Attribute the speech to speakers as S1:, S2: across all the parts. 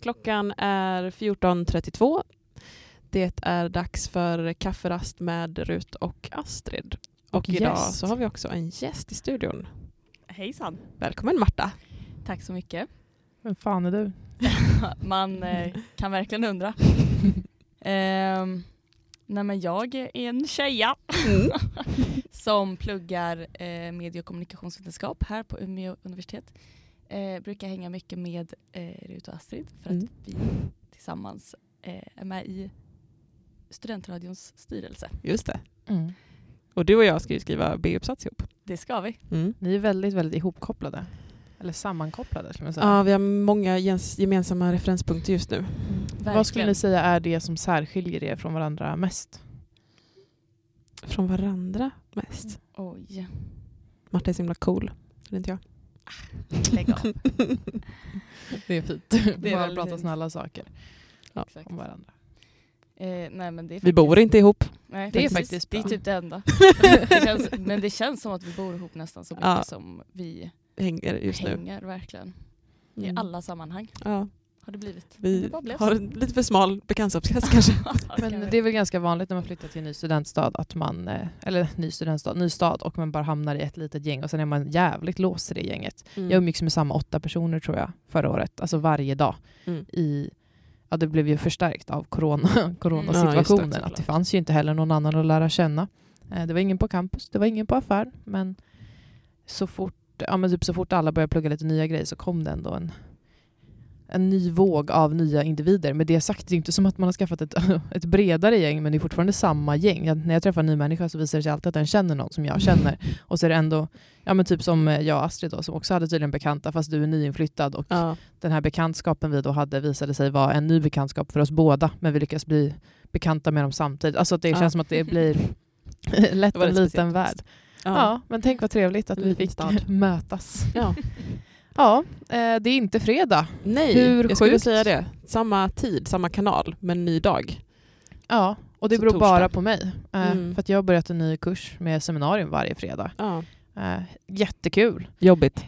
S1: Klockan är 14.32. Det är dags för kafferast med Rut och Astrid. Och,
S2: Och
S1: idag
S2: gäst.
S1: så har vi också en gäst i studion.
S3: Hejsan.
S1: Välkommen Marta.
S3: Tack så mycket.
S2: Vem fan är du?
S3: Man eh, kan verkligen undra. Ehm, nej men jag är en tjeja
S1: Mm.
S3: som pluggar eh, medie och kommunikationsvetenskap här på Umeå universitet. Eh, brukar hänga mycket med eh, Rut och Astrid för att
S1: Mm.
S3: vi tillsammans eh, är med i Studentradions styrelse.
S1: Just det.
S2: Mm.
S1: Och du och jag ska ju skriva B-uppsats ihop.
S3: Det ska vi.
S1: Mm.
S2: Ni är väldigt, väldigt ihopkopplade. Eller sammankopplade skulle man säga.
S1: Ja, vi har många gemensamma referenspunkter just nu.
S2: Vad skulle ni säga är det som särskiljer er från varandra mest?
S1: Från varandra mest.
S3: Oj,
S1: Marta är så himla cool. Det är inte jag.
S3: Lägg av.
S2: Det är fint.
S3: Det är
S2: Bara prata
S3: fint.
S2: snälla saker
S3: Exakt.
S2: om varandra.
S3: Eh, nej, men det är
S1: Vi bor inte ihop.
S3: Nej,
S2: Det är faktiskt
S3: Det är typ det enda. det känns, men det känns som att vi bor ihop nästan så mycket
S1: Ja.
S3: som vi
S1: Hänger just nu.
S3: hänger verkligen. I
S1: Mm.
S3: alla sammanhang
S1: Ja,
S3: har det blivit.
S1: vi
S3: det
S1: har en lite för smal bekantskapskrets kanske.
S2: Men det är väl ganska vanligt när man flyttar till en ny studentstad, att man, eh, eller ny studentstad, ny stad, och man bara hamnar i ett litet gäng och sen är man jävligt låst i det gänget.
S1: Mm.
S2: Jag umgicks med samma åtta personer tror jag förra året, alltså varje dag.
S1: Mm.
S2: I, ja, det blev ju förstärkt av corona,
S1: Ja, just
S2: coronasituationen.
S1: det,
S2: att det fanns ju inte heller någon annan att lära känna. Eh, Det var ingen på campus, det var ingen på affär, men så fort, ja, men typ så fort alla började plugga lite nya grejer så kom det ändå en, en ny våg av nya individer. Med det sagt, det är inte som att man har skaffat ett, ett bredare gäng, men det är fortfarande samma gäng. Jag, när jag träffar en ny människa så visar det sig alltid att den känner någon som jag känner. Och så är det ändå, ja men typ som eh, jag och Astrid då, som också hade tydligen bekanta, fast du är nyinflyttad och
S1: Ja.
S2: den här bekantskapen vi då hade visade sig vara en ny bekantskap för oss båda, men vi lyckas bli bekanta med dem samtidigt. Alltså att det
S1: Ja.
S2: känns som att det blir lätt
S1: Det
S2: en
S1: lite
S2: liten värld. Ja.
S1: Ja.
S2: men tänk vad trevligt att vi fick
S1: stad.
S2: mötas.
S1: ja.
S2: Ja, eh, det är inte fredag.
S1: Nej,
S2: Hur
S1: jag skulle
S2: sjukt?
S1: säga det. Samma tid, samma kanal, men ny dag.
S2: Ja, och det
S1: Så
S2: beror
S1: torsdag.
S2: bara på mig. Eh,
S1: Mm.
S2: För att jag har börjat en ny kurs med seminarium varje fredag.
S1: Ja.
S2: Eh, jättekul.
S1: Jobbigt.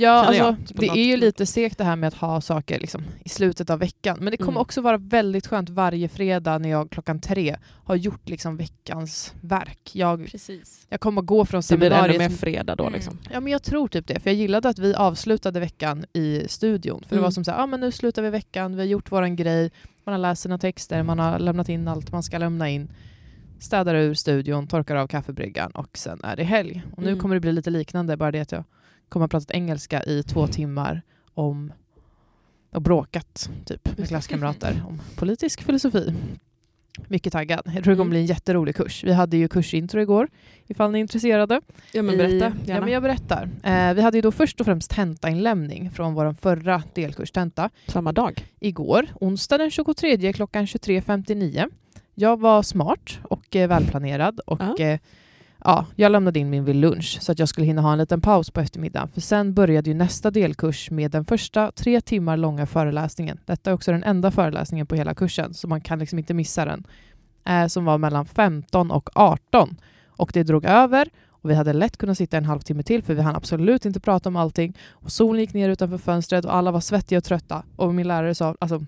S2: Ja,
S1: Känner jag,
S2: alltså, det är ju lite segt det här med att ha saker liksom, i slutet av veckan. Men det kommer
S1: Mm.
S2: också vara väldigt skönt varje fredag när jag klockan tre har gjort liksom, veckans verk. Jag,
S3: Precis.
S2: jag kommer gå från
S1: Det blir ännu
S2: seminariet.
S1: mer fredag då
S3: Mm.
S1: liksom.
S2: Ja, men jag tror typ det. För jag gillade att vi avslutade veckan i studion. För det
S1: Mm.
S2: var som så här, ah, men nu slutar vi veckan, vi har gjort våran grej, man har läst sina texter, man har lämnat in allt man ska lämna in. Städar ur studion, torkar av kaffebryggan och sen är det helg. Och nu
S1: Mm.
S2: kommer det bli lite liknande, bara det att jag kommer ha pratat engelska i två timmar om och bråkat typ, med klasskamrater om politisk filosofi. Mycket taggad. Jag tror det kommer
S1: Mm.
S2: bli en jätterolig kurs. Vi hade ju kursintro igår, ifall ni är intresserade.
S1: Ja men berätta
S2: Ja,
S1: gärna.
S2: men jag berättar. Eh, vi hade ju då först och främst tentainlämning från vår förra delkurs tenta
S1: Samma dag.
S2: igår, onsdag den 23 klockan 23.59. Jag var smart och eh, välplanerad och
S1: Ja.
S2: eh, ja, jag lämnade in min vid lunch så att jag skulle hinna ha en liten paus på eftermiddagen. För sen började ju nästa delkurs med den första tre timmar långa föreläsningen. Detta är också den enda föreläsningen på hela kursen så man kan liksom inte missa den. Eh, som var mellan 15 och 18. Och det drog över och vi hade lätt kunnat sitta en halvtimme till för vi hann absolut inte prata om allting. Och solen gick ner utanför fönstret och alla var svettiga och trötta. Och min lärare sa alltså,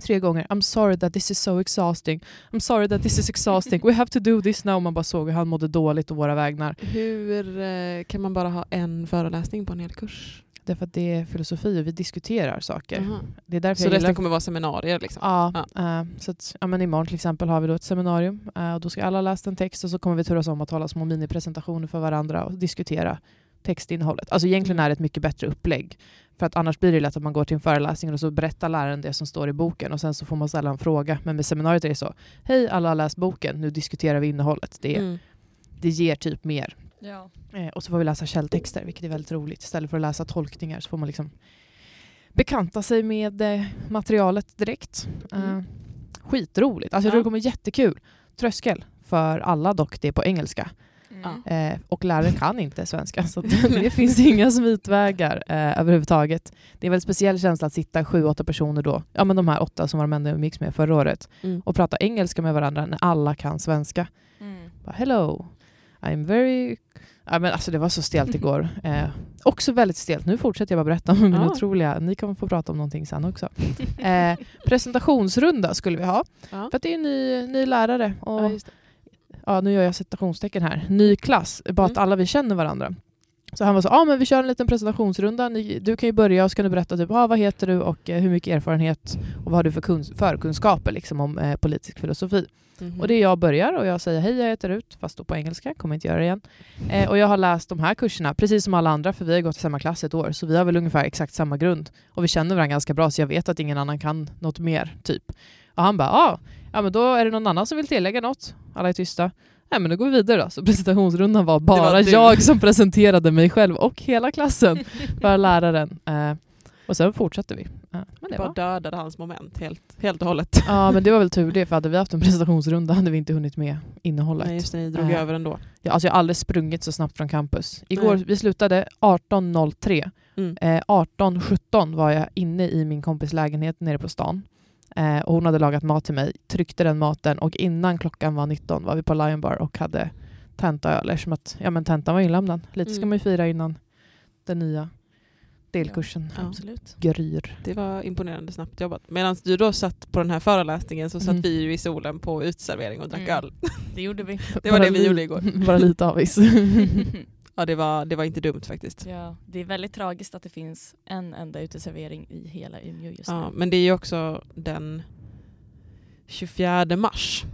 S2: tre gånger I'm sorry that this is so exhausting. I'm sorry that this is exhausting. We have to do this now. Man bara såg hur han mådde dåligt och våra vägnar.
S1: Hur eh, kan man bara ha en föreläsning på en hel kurs?
S2: Därför att det är filosofi och vi diskuterar saker.
S1: Jaha.
S2: Det är därför
S1: Så resten
S2: gillar...
S1: kommer vara seminarier liksom?
S2: Ja, eh, så att, ja, men imorgon till exempel har vi då ett seminarium eh, och då ska alla läsa en text och så kommer vi turas om att hålla små minipresentationer för varandra och diskutera textinnehållet. Alltså egentligen är det ett mycket bättre upplägg. För att annars blir det lätt att man går till en föreläsning och så berättar läraren det som står i boken och sen så får man ställa en fråga. Men med seminariet är det så, hej alla har läst boken, nu diskuterar vi innehållet. Det,
S1: Mm.
S2: det ger typ mer.
S3: Ja.
S2: Eh, och så får vi läsa källtexter, vilket är väldigt roligt. Istället för att läsa tolkningar så får man liksom bekanta sig med eh, materialet direkt. Eh,
S1: Mm.
S2: skitroligt. Alltså, jag
S1: Ja.
S2: tror det kommer jättekul. Tröskel för alla dock, det är på engelska.
S3: Mm.
S2: Eh, och läraren kan inte svenska, så det finns inga smitvägar eh, överhuvudtaget. Det är en väldigt speciell känsla att sitta sju, åtta personer då, ja men de här åtta som var de enda jag umgicks med förra året,
S1: Mm.
S2: och prata engelska med varandra när alla kan svenska.
S3: Mm.
S2: Bara, Hello, I'm very... Ja, men alltså det var så stelt igår. Eh, också väldigt stelt. Nu fortsätter jag bara berätta om min
S1: Ja.
S2: otroliga... Ni kommer få prata om någonting sen också. Eh, presentationsrunda skulle vi ha.
S1: Ja.
S2: För att det är en ny, ny lärare. Och,
S1: Ja.
S2: Ja, nu gör jag citationstecken här. Ny klass. Bara att
S1: Mm.
S2: alla vi känner varandra. Så han var så, ja ah, men vi kör en liten presentationsrunda. Ni, du kan ju börja och så kan du berätta typ, ah, vad heter du och eh, hur mycket erfarenhet och vad har du för kuns- förkunskaper liksom, om eh, politisk filosofi.
S1: Mhm.
S2: Och det är jag börjar och jag säger hej, jag heter Rut, fast då på engelska, kommer inte göra det igen. Eh, och jag har läst de här kurserna, precis som alla andra, för vi har gått i samma klass ett år, så vi har väl ungefär exakt samma grund. Och vi känner varandra ganska bra, så jag vet att ingen annan kan något mer, typ. Och han bara, ah, ja men då är det någon annan som vill tillägga något. Alla är tysta. Nej men då går vi vidare då. Så presentationsrundan var bara
S1: var
S2: jag som presenterade mig själv och hela klassen för läraren. Eh, och sen fortsatte vi. Eh, men det
S1: bara
S2: var.
S1: dödade hans moment helt, helt och hållet.
S2: Ja men det var väl tur det, för hade vi haft en presentationsrunda hade vi inte hunnit med innehållet.
S1: Nej, just det, ni drog
S2: Eh,
S1: över ändå.
S2: Ja, alltså jag har aldrig sprungit så snabbt från campus. Igår,
S1: Nej.
S2: vi slutade 18.03.
S1: Mm.
S2: Eh, 18.17 var jag inne i min kompis lägenhet nere på stan. Eh, och hon hade lagat mat till mig, tryckte den maten och innan klockan var 19 var vi på Lion Bar och hade tentaöl eftersom att ja, men tentan var inlämnad. Lite ska
S1: Mm.
S2: man ju fira innan den nya delkursen
S1: Ja.
S3: Absolut.
S2: gryr.
S1: Det var imponerande snabbt jobbat. Medan du då satt på den här föreläsningen så satt
S2: Mm.
S1: vi ju i solen på uteservering och drack
S3: Mm.
S1: öl.
S3: Det gjorde vi.
S1: Det var
S2: Bara
S1: det vi gjorde igår.
S2: Bara lite avis.
S1: Ja, det var, det var inte dumt faktiskt.
S3: ja, det är väldigt tragiskt att det finns en enda uteservering i hela Umeå just
S1: Ja,
S3: nu.
S1: men det är ju också den 24 mars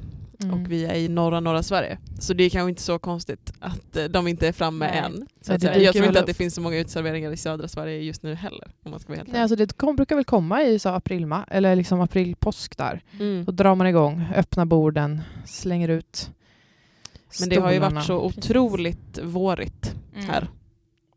S2: Mm.
S1: och vi är i norra norra Sverige. Så det är kanske inte så konstigt att eh, de inte är framme
S3: Nej.
S1: än. Så
S2: Ja,
S1: att säga. Jag tror inte att det finns så många uteserveringar i södra Sverige just nu heller. Om man ska vara helt
S2: Nej, alltså det kom, brukar väl komma i så april, ma- eller liksom april, påsk där.
S1: Mm.
S2: Då drar man igång, öppnar borden, slänger ut
S1: Men det har ju varit så
S3: Precis.
S1: otroligt vårigt
S3: Mm.
S1: här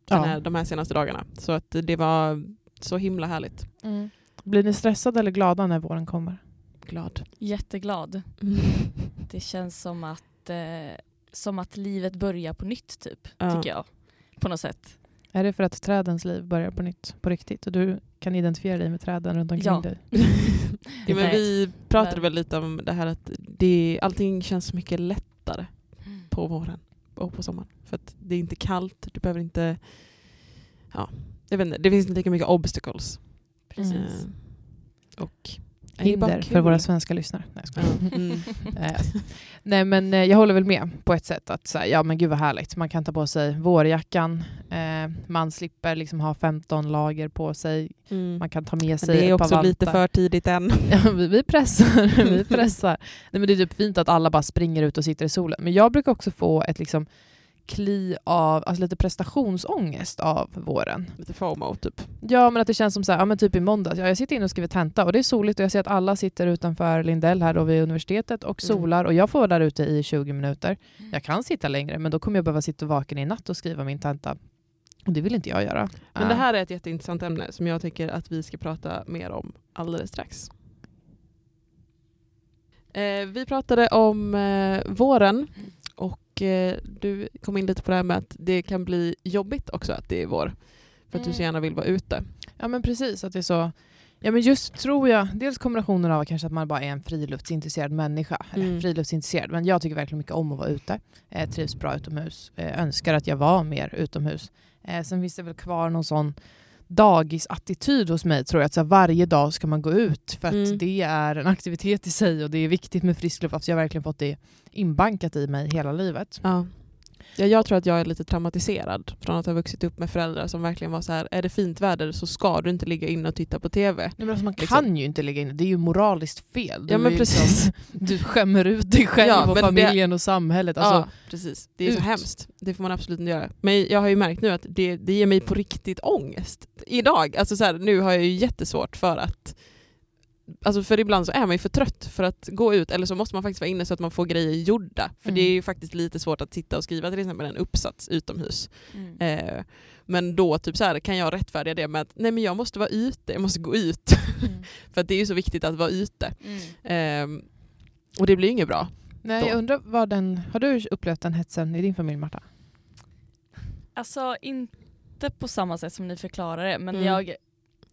S2: Ja.
S1: den här, de här senaste dagarna. Så att det var så himla härligt.
S2: Mm. Blir ni stressade eller glada när våren kommer?
S1: Glad.
S3: Jätteglad. Det känns som att, eh, som att livet börjar på nytt typ,
S1: Ja.
S3: tycker jag. På något sätt.
S2: Är det för att trädens liv börjar på nytt, på riktigt? Och du kan identifiera dig med träden runt omkring
S3: Ja.
S2: dig?
S1: Ja, men vi pratade väl lite om det här att det, allting känns så mycket lättare på våren och på sommaren. För att det är inte kallt, du behöver inte... Ja, jag vet inte, det finns inte lika mycket obstacles.
S3: Precis.
S1: Eh, och
S2: Hinder för våra svenska lyssnare. Nej, jag
S1: mm.
S2: Eh, Nej men eh, jag håller väl med på ett sätt att så här, ja men gud vad härligt. Man kan ta på sig vårjackan, eh, man slipper liksom ha 15 lager på sig,
S1: Mm.
S2: man kan ta med
S1: Men
S2: sig
S1: det är också lite för tidigt än.
S2: Ja, vi, vi pressar. vi pressar. Nej, men det är typ fint att alla bara springer ut och sitter i solen. Men jag brukar också få ett liksom kli av, alltså lite prestationsångest av våren.
S1: Lite FOMO typ.
S2: Ja, men att det känns som så här, ja, men typ i måndags, ja, jag sitter inne och skriver tenta och det är soligt och jag ser att alla sitter utanför Lindell här då vid universitetet och
S1: Mm.
S2: solar och jag får vara där ute i 20 minuter. Jag kan sitta längre, men då kommer jag behöva sitta vaken i natt och skriva min tenta. Och det vill inte jag göra.
S1: Men det här är ett jätteintressant ämne som jag tycker att vi ska prata mer om alldeles strax. Eh, vi pratade om eh, våren och eh, du kom in lite på det här med att det kan bli jobbigt också att det är vår. För att du så
S2: Mm.
S1: gärna vill vara ute.
S2: Ja men precis, att det är så. Ja men just tror jag, dels kombinationen av kanske att man bara är en friluftsintresserad människa. Eller
S1: Mm.
S2: friluftsintresserad, men jag tycker verkligen mycket om att vara ute. Eh, trivs bra utomhus. Eh, önskar att jag var mer utomhus. Eh, sen finns det väl kvar någon sån dagisattityd hos mig tror jag. Att så här, varje dag ska man gå ut för att
S1: Mm.
S2: det är en aktivitet i sig och det är viktigt med frisk luft. Alltså jag har verkligen fått det inbankat i mig hela livet.
S1: Ja. Ja, jag tror att jag är lite traumatiserad från att ha vuxit upp med föräldrar som verkligen var så här: är det fint väder så ska du inte ligga inne och titta på TV.
S2: Nej, men alltså man
S1: Liksom.
S2: kan ju inte ligga inne, det är ju moraliskt fel. Du
S1: Ja, men
S2: ju
S1: precis.
S2: Liksom, du skämmer ut dig själv
S1: Ja,
S2: och familjen och samhället. Alltså,
S1: ja, precis. Det är så
S2: ut.
S1: hemskt. Det får man absolut inte göra. Men jag har ju märkt nu att det, det ger mig på riktigt ångest. Idag, alltså så här, nu har jag ju jättesvårt för att Alltså för ibland så är man ju för trött för att gå ut eller så måste man faktiskt vara inne så att man får grejer gjorda. För
S2: Mm.
S1: det är ju faktiskt lite svårt att sitta och skriva till exempel en uppsats utomhus.
S3: Mm.
S1: Eh, men då typ så här, kan jag rättfärdiga det med att nej men jag måste vara ute, jag måste gå ut.
S2: Mm.
S1: för att det är ju så viktigt att vara ute.
S3: Mm.
S1: Eh, och det blir ju inget bra.
S2: Nej,
S1: Då.
S2: jag undrar vad den... Har du upplevt den hetsen i din familj, Marta?
S3: Alltså inte på samma sätt som ni förklarar det men
S1: Mm.
S3: jag,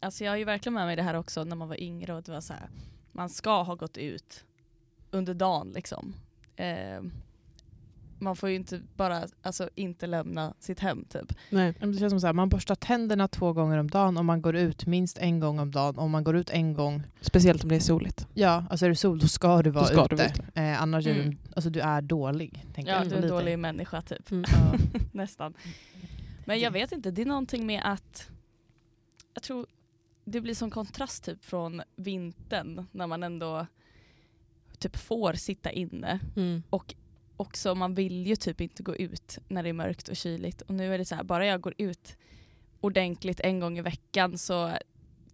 S3: alltså jag har ju verkligen med mig det här också när man var yngre och det var så här, man ska ha gått ut under dagen liksom. Eh, man får ju inte bara alltså, inte lämna sitt hem typ.
S1: Nej.
S2: Men Det känns som så här, man borstar tänderna två gånger om dagen och man går ut minst en gång om dagen. Om man går ut en gång,
S1: Speciellt om det är soligt.
S2: ja, alltså är det sol då ska du vara
S1: ska
S2: ute.
S1: du vara ute.
S2: Eh, annars är
S3: Mm.
S2: du, alltså, du är dålig. Tänker
S3: Ja,
S2: jag.
S3: du är en dålig människa typ.
S1: Mm.
S3: Nästan. Men jag vet inte, det är någonting med att jag tror det blir som kontrast typ från vintern när man ändå typ får sitta inne
S1: Mm.
S3: och också man vill ju typ inte gå ut när det är mörkt och kyligt och nu är det så här, bara jag går ut ordentligt en gång i veckan så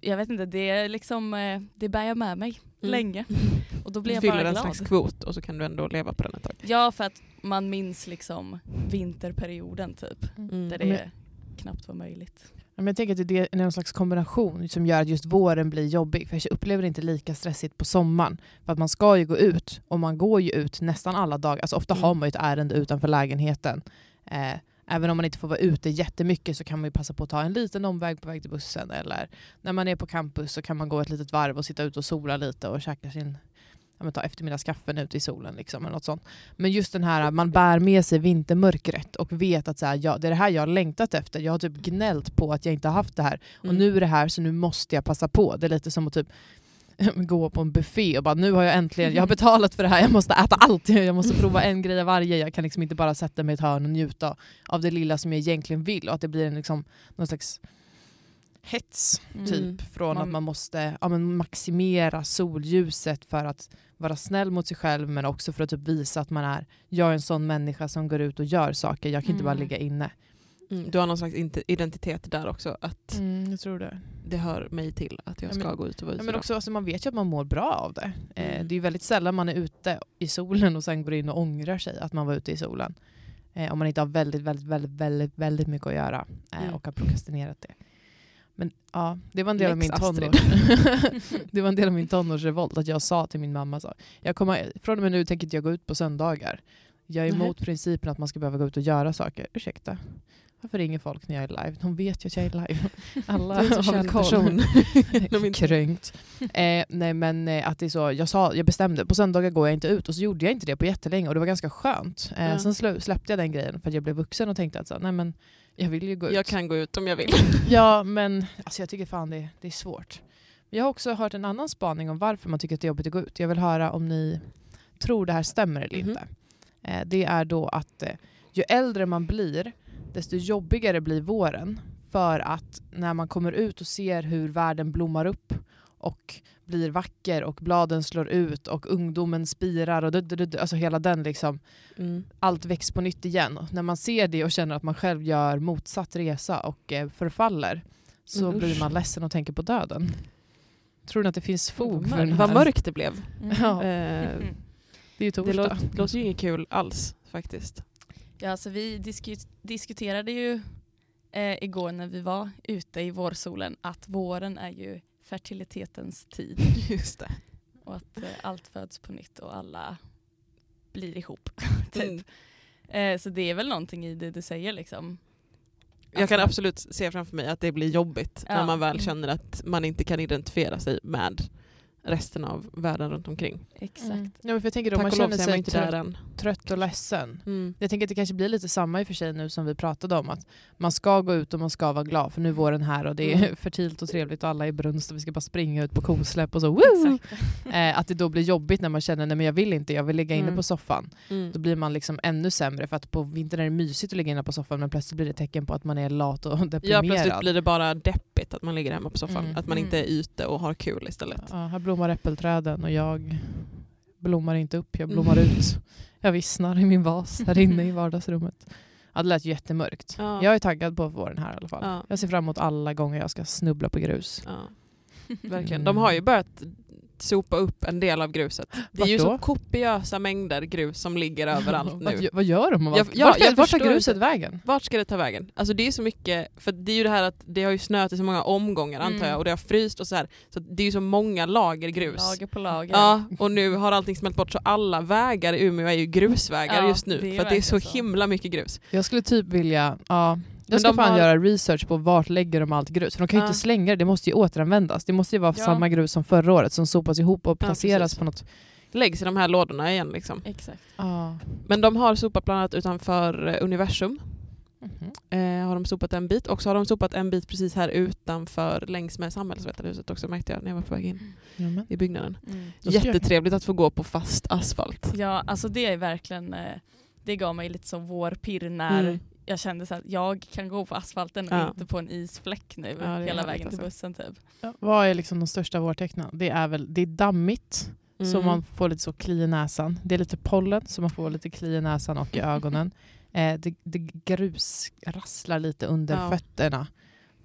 S3: jag vet inte, det är liksom, eh, det bär jag med mig
S1: Mm.
S3: länge och då blir
S1: Du
S3: jag
S1: fyller
S3: bara
S1: en
S3: glad.
S1: slags kvot och så kan du ändå leva på den ett tag.
S3: Ja för att man minns liksom vinterperioden typ,
S1: Mm.
S3: där det knappt var möjligt.
S2: Men jag tänker att det är någon slags kombination som gör att just våren blir jobbig. För jag upplever det inte lika stressigt på sommaren. För att man ska ju gå ut och man går ju ut nästan alla dagar. Alltså ofta
S1: Mm.
S2: har man ju ett ärende utanför lägenheten. Eh, även om man inte får vara ute jättemycket så kan man ju passa på att ta en liten omväg på väg till bussen. Eller när man är på campus så kan man gå ett litet varv och sitta ute och sola lite och käka sin men ta eftermiddagskaffen ute i solen. Liksom, eller något sånt. Men just den här man bär med sig vintermörkret och vet att så här, ja, det är det här jag har längtat efter. Jag har typ gnällt på att jag inte har haft det här. Och
S1: Mm.
S2: nu är det här så nu måste jag passa på. Det är lite som att typ gå på en buffé och bara nu har jag äntligen, jag har betalat för det här, jag måste äta allt. Jag måste prova en grej av varje. Jag kan liksom inte bara sätta mig i ett hörn och njuta av det lilla som jag egentligen vill. Och att det blir en liksom, någon slags hets
S3: Mm.
S2: typ
S1: Mm.
S2: från
S3: Man-
S2: att man måste ja, men maximera solljuset för att vara snäll mot sig själv men också för att typ visa att man är jag är en sån människa som går ut och gör saker. Jag kan inte bara
S3: Mm.
S2: ligga inne.
S1: Mm. Du har någon slags identitet där också, att
S2: jag tror det.
S1: det hör mig till att jag
S2: Ja,
S1: ska
S2: men-
S1: gå ut och vara
S2: Ja,
S1: ute
S2: men
S1: idag.
S2: också, alltså, man vet ju att man mår bra av det. Eh,
S1: Mm.
S2: det är väldigt sällan man är ute i solen och sen går in och ångrar sig att man var ute i solen. Eh, om man inte har väldigt, väldigt, väldigt, väldigt, väldigt mycket att göra eh,
S1: Mm.
S2: och har prokrastinerat det. Men ja, det var en del av
S1: Lex
S2: min
S1: Astrid.
S2: tonårs... det var en del av min tonårsrevolt att jag sa till min mamma så, jag kommer, från och med nu tänker inte jag gå ut på söndagar. Jag är
S1: Nej.
S2: emot principen att man ska behöva gå ut och göra saker. Ursäkta. Varför ringer folk när jag är live? De vet ju att jag är live. Alla har koll. Kränkt. Eh, nej men eh, att det är så, jag, sa, jag bestämde, på söndagar går jag inte ut och så gjorde jag inte det på jättelänge och det var ganska skönt. Eh,
S1: Ja.
S2: Sen släppte jag den grejen för att jag blev vuxen och tänkte att så, nej men jag vill ju gå ut.
S1: Jag kan gå ut om jag vill.
S2: Ja men alltså jag tycker fan det, det är svårt. Jag har också hört en annan spaning om varför man tycker att det är jobbigt att gå ut. Jag vill höra om ni tror det här stämmer eller
S1: Mhm.
S2: inte. Eh, det är då att eh, ju äldre man blir desto jobbigare blir våren. För att när man kommer ut och ser hur världen blommar upp och blir vacker och bladen slår ut och ungdomen spirar och du, du, du, alltså hela den liksom,
S1: Mm.
S2: allt väcks på nytt igen. Och när man ser det och känner att man själv gör motsatt resa och eh, förfaller så
S1: usch.
S2: blir man ledsen och tänker på döden. Tror ni att det finns fog för den
S3: mörkt.
S2: här?
S1: Vad mörkt det blev.
S3: Mm.
S2: Ja,
S1: Eh,
S3: Mm.
S2: det är ju
S1: det
S2: torsdag.
S1: låter, det låter ju inget kul alls faktiskt.
S3: Ja, alltså vi disku- diskuterade ju eh, igår när vi var ute i vårsolen att våren är ju fertilitetens tid
S1: Just det.
S3: och att eh, allt föds på nytt och alla blir ihop.
S1: Mm.
S3: typ. eh, så det är väl någonting i det du säger liksom.
S1: Jag kan
S3: Alltså-
S1: absolut se framför mig att det blir jobbigt när
S3: Ja.
S1: man väl
S3: Mm.
S1: känner att man inte kan identifiera sig med resten av världen runt omkring.
S3: Exakt.
S2: Mm. Ja, för jag tänker då,
S1: Tack
S2: man känner sig
S1: inte där
S2: trött,
S1: än.
S2: trött och ledsen.
S1: Mm.
S2: Jag tänker att det kanske blir lite samma i och för sig nu som vi pratade om. Att man ska gå ut och man ska vara glad för nu är våren här och det är
S1: Mm.
S2: fertilt och trevligt och alla är brunst och vi ska bara springa ut på kosläpp och så. Woo!
S3: Exakt.
S2: Eh, att det då blir jobbigt när man känner nej men jag vill inte, jag vill ligga inne
S1: Mm.
S2: på soffan.
S1: Mm.
S2: Då blir man liksom ännu sämre för att på vintern är det mysigt att ligga inne på soffan men plötsligt blir det tecken på att man är lat och
S1: Ja,
S2: deprimerad.
S1: plötsligt blir det bara deppigt att man ligger hemma på soffan.
S2: Mm.
S1: Att man
S3: Mm.
S1: inte är ute och har kul istället.
S2: Ja, här blommar äppelträden och jag blommar inte upp, jag blommar ut. Jag vissnar i min vas här inne i vardagsrummet. Ja, det lät jättemörkt.
S1: Ja.
S2: Jag är taggad på våren här i alla fall.
S1: Ja.
S2: Jag ser fram emot alla gånger jag ska snubbla på grus.
S1: Ja. Verkligen.
S2: Mm.
S1: De har ju börjat sopa upp en del av gruset. Det är ju så kopiösa mängder grus som ligger överallt nu.
S2: vad gör de?
S1: Jag-
S2: Vart,
S1: ja,
S2: vart,
S1: jag
S2: vart tar gruset
S1: inte.
S2: vägen?
S1: Vart ska det ta vägen? Alltså det är så mycket, för det är ju det här att det har ju snöat i så många omgångar antar
S3: Mm.
S1: jag och det har fryst och så här. Så det är ju så många lager grus.
S3: Lager på lager.
S1: Ja, och nu har allting smält bort så alla vägar i Umeå är ju grusvägar
S3: Ja,
S1: just nu. för det är så
S3: så.
S1: himla mycket grus.
S2: Jag skulle typ vilja... Ja, jag ska
S1: de
S2: fan
S1: har-
S2: göra research på vart lägger de allt grus. För de kan ju
S1: Ja.
S2: inte slänga det, det måste ju återanvändas. Det måste ju vara
S3: Ja.
S2: samma grus som förra året som sopas ihop och
S1: Ja,
S2: placeras
S1: precis.
S2: på något
S1: läggs i de här lådorna igen. Liksom.
S3: Exakt.
S2: Ja.
S1: Men de har sopat bland annat utanför eh, universum.
S2: Mhm.
S1: Eh, har de sopat en bit. Och så har de sopat en bit precis här utanför längs med samhällsvetarhuset också märkte jag när jag var på väg in
S2: Jamen.
S1: i byggnaden.
S3: Mm.
S1: Jättetrevligt att få gå på fast asfalt.
S3: Ja, alltså det är verkligen, eh, det gav mig lite som vårpirr när
S1: Mm.
S3: Jag kände så att jag kan gå på asfalten och
S1: Ja.
S3: inte på en isfläck nu
S1: Ja, det är
S3: hela vägen till
S1: alltså.
S3: bussen typ.
S2: Ja, vad är liksom de största vårtecknen? Det är väl det är dammigt, så
S1: Mm.
S2: man får lite så kli i näsan. Det är lite pollen, så man får lite kli i näsan och i ögonen. Eh, det, det grusrasslar lite under
S1: Ja.
S2: fötterna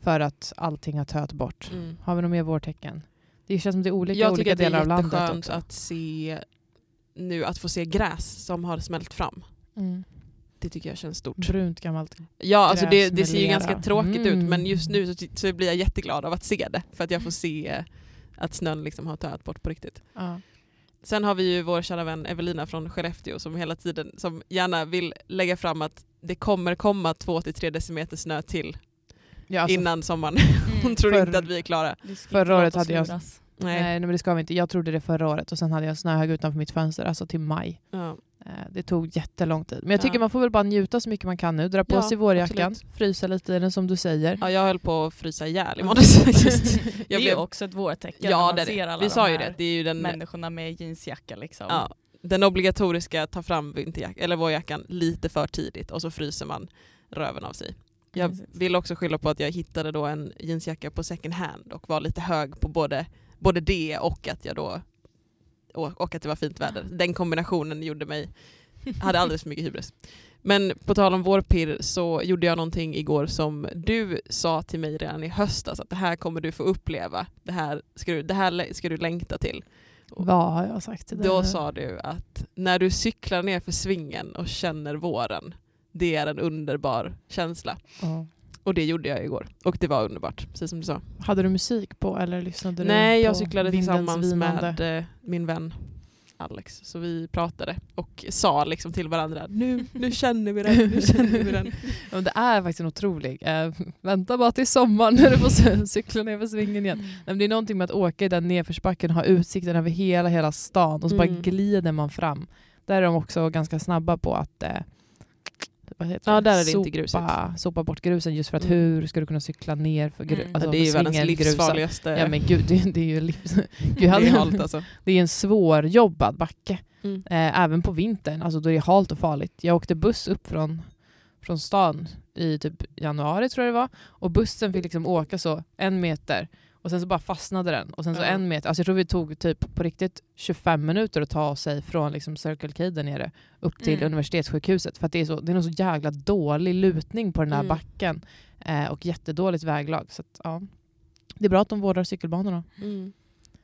S2: för att allting har töt bort.
S1: Mm.
S2: Har vi några mer vårtecken? Det känns som det är olika i
S1: Jag
S2: olika
S1: tycker att det
S2: delar
S1: är
S2: av landet
S1: jätteskönt att se nu att få se gräs som har smält fram.
S2: Mm.
S1: Det tycker jag känns stort.
S2: Brunt gammalt.
S1: Ja, alltså det, det ser ju
S2: lera.
S1: ganska tråkigt ut
S2: Mm.
S1: men just nu så, så blir jag jätteglad av att se det för att jag får se att snön liksom har töat bort på riktigt.
S2: Ja.
S1: Sen har vi ju vår kära vän Evelina från Skellefteå som hela tiden som gärna vill lägga fram att det kommer komma 2-3 decimeter snö till
S2: Ja, alltså,
S1: innan sommaren.
S3: Mm.
S1: Hon tror
S2: Förr-
S1: inte att vi är klara.
S2: Förra året hade jag-.
S1: Nej.
S2: Nej, men det ska vi inte. Jag trodde det förra året och sen hade jag snöhög utanför mitt fönster, alltså till maj.
S1: Ja.
S2: Eh, Det tog jättelång tid. Men jag tycker
S1: Ja.
S2: man får väl bara njuta så mycket man kan nu. Dra på
S1: Ja,
S2: sig vårjackan,
S1: absolut.
S2: frysa lite i den som du säger.
S1: ja, jag höll på att frysa ihjäl i faktiskt.
S3: Det är
S1: Jag
S3: ju
S1: blev,
S3: också ett vårtecken när
S1: ja,
S3: man
S1: det är
S3: ser
S1: det.
S3: alla
S1: Vi
S3: de
S1: sa ju det. Det är ju den,
S3: människorna med jeansjacka liksom.
S1: ja, den obligatoriska ta fram vinterjack, eller vårjackan lite för tidigt och så fryser man röven av sig. Jag
S3: Precis.
S1: vill också skylla på att jag hittade då en jeansjacka på second hand och var lite hög på både, både det och att jag då och, och att det var fint väder. Den kombinationen gjorde mig, hade alldeles för mycket hybris. Men på tal om vårpirr så gjorde jag någonting igår som du sa till mig redan i höstas att det här kommer du få uppleva. Det här ska du, det här ska du längta till.
S2: Vad har jag sagt till dig?
S1: Då sa du att när du cyklar ner för svingen och känner våren, det är en underbar känsla.
S2: Ja.
S1: Och det gjorde jag igår. Och det var underbart, precis som du sa.
S2: Hade du musik på eller lyssnade du
S1: Nej, jag cyklade tillsammans
S2: vinande?
S1: med eh, min vän Alex. Så vi pratade och sa liksom till varandra, nu, nu känner vi den, nu känner vi den.
S2: Ja, det är faktiskt en otrolig. Eh, vänta bara till sommaren när du får cy- cykla ner för svingen igen. Nej, men det är någonting med att åka i den nedförsbacken och ha utsikten över hela, hela stan och så bara
S1: Mm.
S2: glider man fram. Där är de också ganska snabba på att eh, vad heter
S1: Ja, där är det
S2: sopa,
S1: inte grusigt.
S2: sopa bort grusen just för att
S1: Mm.
S2: hur ska du kunna cykla ner för gru-
S3: Mm.
S2: alltså,
S1: Ja, det är ju världens livsfarligaste.
S2: Ja men gud, det, det är ju livs... gud,
S1: det är halt alltså.
S2: det är en svårjobbad backe.
S1: Mm.
S2: Eh, även på vintern, alltså då är det halt och farligt. Jag åkte buss upp från, från stan i typ januari tror jag det var. Och bussen fick liksom åka så en meter och sen så bara fastnade den. Och sen så
S1: Ja.
S2: en meter, alltså jag tror vi tog typ på riktigt 25 minuter att ta sig från liksom Circle K där nere upp till
S3: Mm.
S2: universitetssjukhuset. För att det är, så, det är nog så jävla dålig lutning på den här
S1: Mm.
S2: backen. Eh, och jättedåligt väglag. Så att, ja. Det är bra att de vårdar cykelbanorna.
S1: Mm.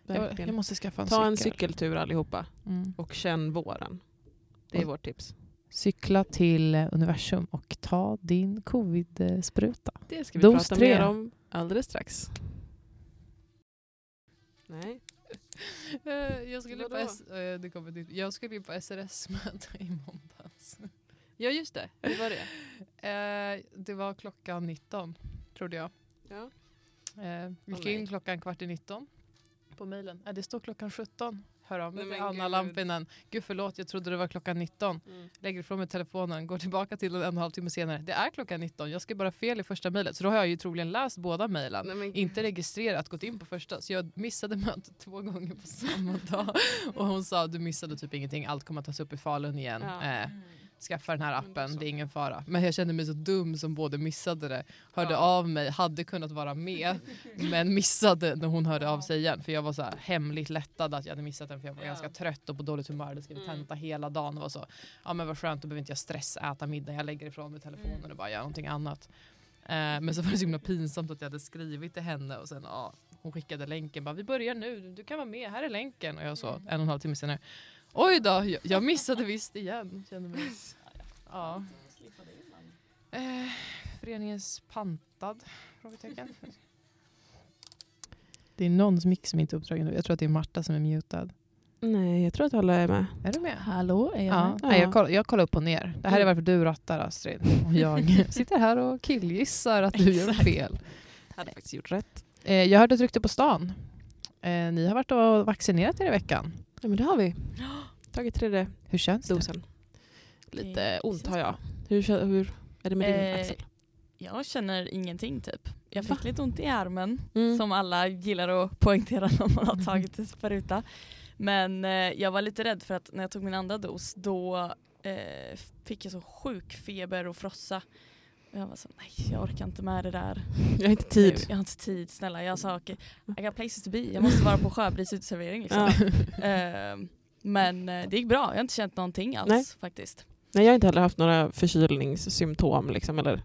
S2: Jag, jag måste skaffa en
S1: Ta en
S2: cykel.
S1: cykeltur allihopa
S2: Mm.
S1: och känn våren. Det är
S2: Och-
S1: vårt tips.
S2: Cykla till eh, universum och ta din covid-spruta.
S1: Det ska vi
S2: Dos
S1: prata
S2: tre.
S1: mer om alldeles strax. Nej.
S2: Jag
S1: skulle på S-
S2: det kommer jag skulle på SRS-möte i måndags.
S1: Ja just det, hur var det?
S2: Eh, det var klockan 19, trodde jag.
S1: Ja.
S2: Eh, gick in klockan kvart i 19 på mejlen. Eh, det står klockan 17. Hör av mig till Anna
S1: gud.
S2: Lampinen. Gud förlåt, jag trodde det var klockan 19.
S1: Mm.
S2: Lägger ifrån mig telefonen, går tillbaka till den en och en halv timme senare. Det är klockan 19, jag skrev bara fel i första mejlet. Så då har jag ju troligen läst båda mejlen. Inte registrerat, gått in på första. Så jag missade mötet två gånger på samma dag. Och hon sa du missade typ ingenting, allt kommer att tas upp i Falun igen.
S1: Ja.
S2: Eh, skaffa den här
S1: då
S2: appen, det är ingen fara. Men jag kände mig så dum som både missade det, hörde
S1: Ja.
S2: av mig, hade kunnat vara med, men missade när hon hörde av sig igen. För jag var så här hemligt lättad att jag hade missat den för jag var
S1: Ja.
S2: ganska trött och på dåligt humör. Jag hade skrivit
S1: Mm.
S2: tenta hela dagen och var så, ja men vad skönt, då behöver inte jag stressäta middag. Jag lägger ifrån mig telefonen
S1: Mm.
S2: och bara gör någonting annat. Eh, men så var det så himla pinsamt att jag hade skrivit till henne och sen ja, hon skickade länken. Bara, vi börjar nu, du kan vara med, här är länken. Och jag så en och en halv timme senare. Oj då, jag, jag missade visst igen. Kände mig, ja. Eh, föreningens pantad? Frågetecken. Det är någons mix som inte är uppdragen nu. Jag tror att det är Marta som är mutad.
S1: Nej, jag tror att alla är med.
S2: Är du med?
S3: Hallå, är jag
S2: Ja,
S3: med?
S2: Nej,
S1: Ja.
S2: jag, kollar, jag kollar upp och ner. Det här är
S1: Mm.
S2: varför du rattar Astrid. Och jag sitter här och killgissar att du gör fel.
S1: Hade faktiskt gjort rätt.
S2: Eh, jag hörde ett rykte på stan. Eh, ni har varit och vaccinerat er i veckan.
S1: Ja, men det har vi. Tagit tredje
S2: Hur känns det?
S1: dosen. Lite
S3: Det
S1: ont
S3: känns
S1: har jag. Hur, hur är det med din
S3: Eh,
S1: axel?
S3: Jag känner ingenting typ. Jag
S1: Va?
S3: fick lite ont i armen
S1: Mm.
S3: som alla gillar att poängtera när man har tagit en spruta. Men eh, jag var lite rädd för att när jag tog min andra dos då eh, fick jag så sjuk feber och frossa. Och jag var så, nej jag orkar inte med det där.
S1: Jag har inte tid.
S3: Nu, jag har inte tid snälla. Jag sa okej, I got places to be. Jag måste vara på Sjöbris uteservering liksom.
S1: Ja.
S3: Eh, men eh, det gick bra, jag har inte känt någonting alls
S1: Nej.
S3: faktiskt.
S1: Nej, jag har inte heller haft några förkylningssymptom liksom, eller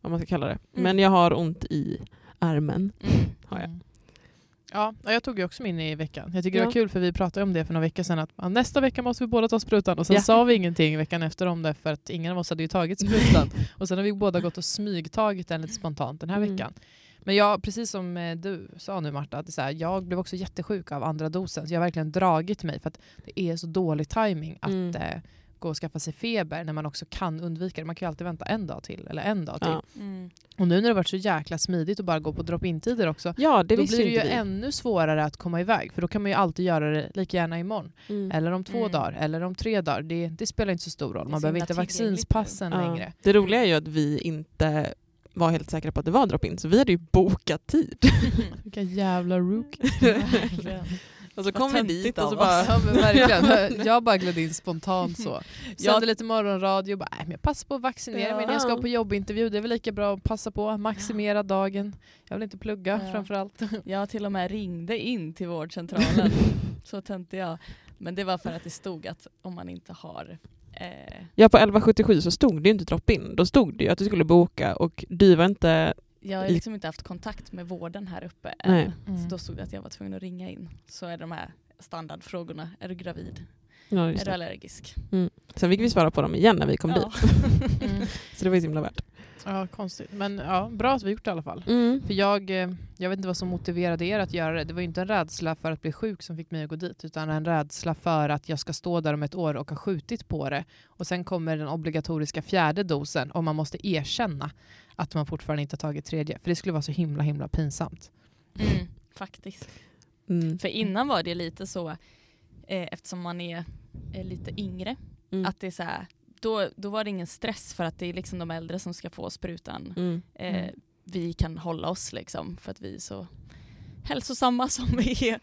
S1: vad man ska kalla det.
S3: Mm.
S1: Men jag har ont i armen. Har jag.
S2: Ja, jag tog ju också min i veckan. Jag tycker det
S1: Ja.
S2: var kul för vi pratade om det för några veckor sedan att ja, nästa vecka måste vi båda ta sprutan och sen
S1: Ja.
S2: sa vi ingenting veckan efter om det för att ingen av oss hade ju tagit sprutan. och sen har vi båda gått och smygtagit den lite spontant den här
S1: Mm.
S2: veckan. Men jag, precis som eh, du sa nu Marta, att det så här, jag blev också jättesjuk av andra dosen så jag har verkligen dragit mig för att det är så dålig timing att
S1: Mm.
S2: eh, gå och skaffa sig feber när man också kan undvika det. Man kan ju alltid vänta en dag till eller en dag till.
S1: Ja.
S3: Mm.
S2: Och nu när det har varit så jäkla smidigt att bara gå på drop-in-tider också
S1: Ja, det
S2: då blir det ju
S1: vi.
S2: ännu svårare att komma iväg för då kan man ju alltid göra det lika gärna imorgon.
S1: Mm.
S2: Eller om två
S3: Mm.
S2: dagar, eller om tre dagar. Det, det spelar inte så stor roll. Man behöver inte vaccinspassen
S1: Ja.
S2: längre.
S1: Det roliga är ju att vi inte var helt säkra på att det var drop-in, så vi hade ju bokat tid.
S2: Vilka jävla rookie.
S1: och så kom vi dit och så bara...
S2: Ja, men verkligen. Jag bara gled in spontant så.
S3: Jag-
S2: Sände lite morgonradio och bara, "Nej, men jag passar på att vaccinera mig när jag ska på jobbintervju. Det är väl lika bra att passa på, maximera dagen. Jag vill inte plugga
S3: Ja.
S2: framförallt.
S3: Jag till och med ringde in till vårdcentralen. så tänkte jag. Men det var för att det stod att om man inte har eh,
S1: Ja, på 1177 så stod det ju inte drop-in. Då stod det ju att du skulle boka och du var inte...
S3: Jag har liksom inte haft kontakt med vården här uppe än.
S1: Nej.
S2: Mm.
S3: Så då stod det att jag var tvungen att ringa in. Så är de här standardfrågorna. Är du gravid?
S1: Ja,
S3: Är du
S1: det.
S3: allergisk?
S1: Sen fick vi svara på dem igen när vi kom
S3: Ja.
S1: dit.
S2: Mm.
S1: Så det var ju så himla värt.
S2: Ja, konstigt. Men ja, bra att vi gjort det i alla fall.
S1: Mm.
S2: För jag, eh, jag vet inte vad som motiverade er att göra det. Det var ju inte en rädsla för att bli sjuk som fick mig att gå dit, utan en rädsla för att jag ska stå där om ett år och ha skjutit på det. Och sen kommer den obligatoriska fjärde dosen och man måste erkänna att man fortfarande inte har tagit tredje. För det skulle vara så himla himla pinsamt.
S3: Mm, faktiskt.
S1: Mm.
S3: För innan var det lite så, eh, eftersom man är, är lite yngre,
S1: Mm.
S3: att det är så här, då, då var det ingen stress för att det är liksom de äldre som ska få sprutan.
S1: Mm.
S3: Eh,
S2: Mm.
S3: Vi kan hålla oss liksom för att vi är så hälsosamma som vi är.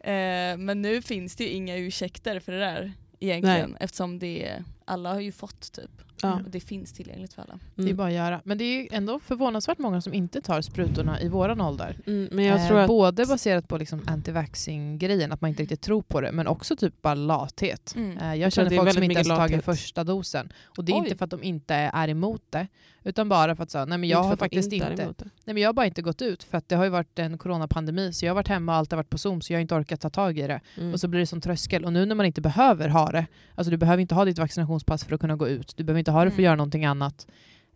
S3: Eh, men nu finns det ju inga ursäkter för det där egentligen eftersom det är, alla har ju fått typ.
S1: Ja.
S3: Och det finns tillgängligt för alla.
S2: Det är
S1: Mm.
S2: bara att göra. Men det är ju ändå förvånansvärt många som inte tar sprutorna i våran ålder.
S1: Mm. Men jag
S2: Eh,
S1: tror att...
S2: Både baserat på liksom anti-vaxxing-grejen, att man inte riktigt tror på det, men också typ bara lathet.
S3: Mm.
S2: Eh, Jag känner folk som inte ens tagit första dosen. Och det är
S3: Oj.
S2: inte för att de inte är emot det, utan bara för att så, nej, men jag
S1: inte
S2: har faktiskt inte,
S1: det.
S2: nej, men jag har bara inte gått ut för att det har ju varit en coronapandemi så jag har varit hemma och allt har varit på zoom så jag har inte orkat ta tag i det.
S1: Mm.
S2: Och så blir det som tröskel. Och nu när man inte behöver ha det, alltså du behöver inte ha ditt vaccinationspass för att kunna gå ut, du behöver inte ha det för att göra någonting annat.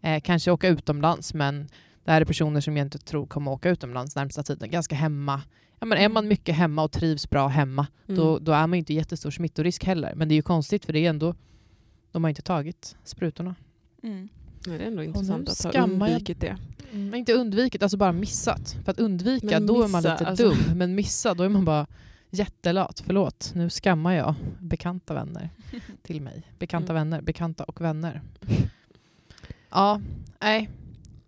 S2: Eh, kanske åka utomlands men det här är personer som jag inte tror kommer åka utomlands närmsta tiden. Ganska hemma. Ja, men är
S3: Mm.
S2: man mycket hemma och trivs bra hemma
S1: Mm.
S2: då, då är man ju inte jättestor smittorisk heller. Men det är ju konstigt för det är ändå, de har inte tagit sprutorna.
S3: Mm.
S1: Nej, det är ändå intressant att ha
S2: jag-
S1: undvikit det.
S2: Mm. Inte undvikit, alltså bara missat. För att undvika,
S1: Men
S2: då är man
S1: missa,
S2: lite
S1: alltså-
S2: dum. Men missa, då är man bara jättelat. Förlåt, nu skammar jag bekanta vänner till mig. Bekanta
S1: Mm.
S2: vänner, bekanta och vänner. Ja, nej.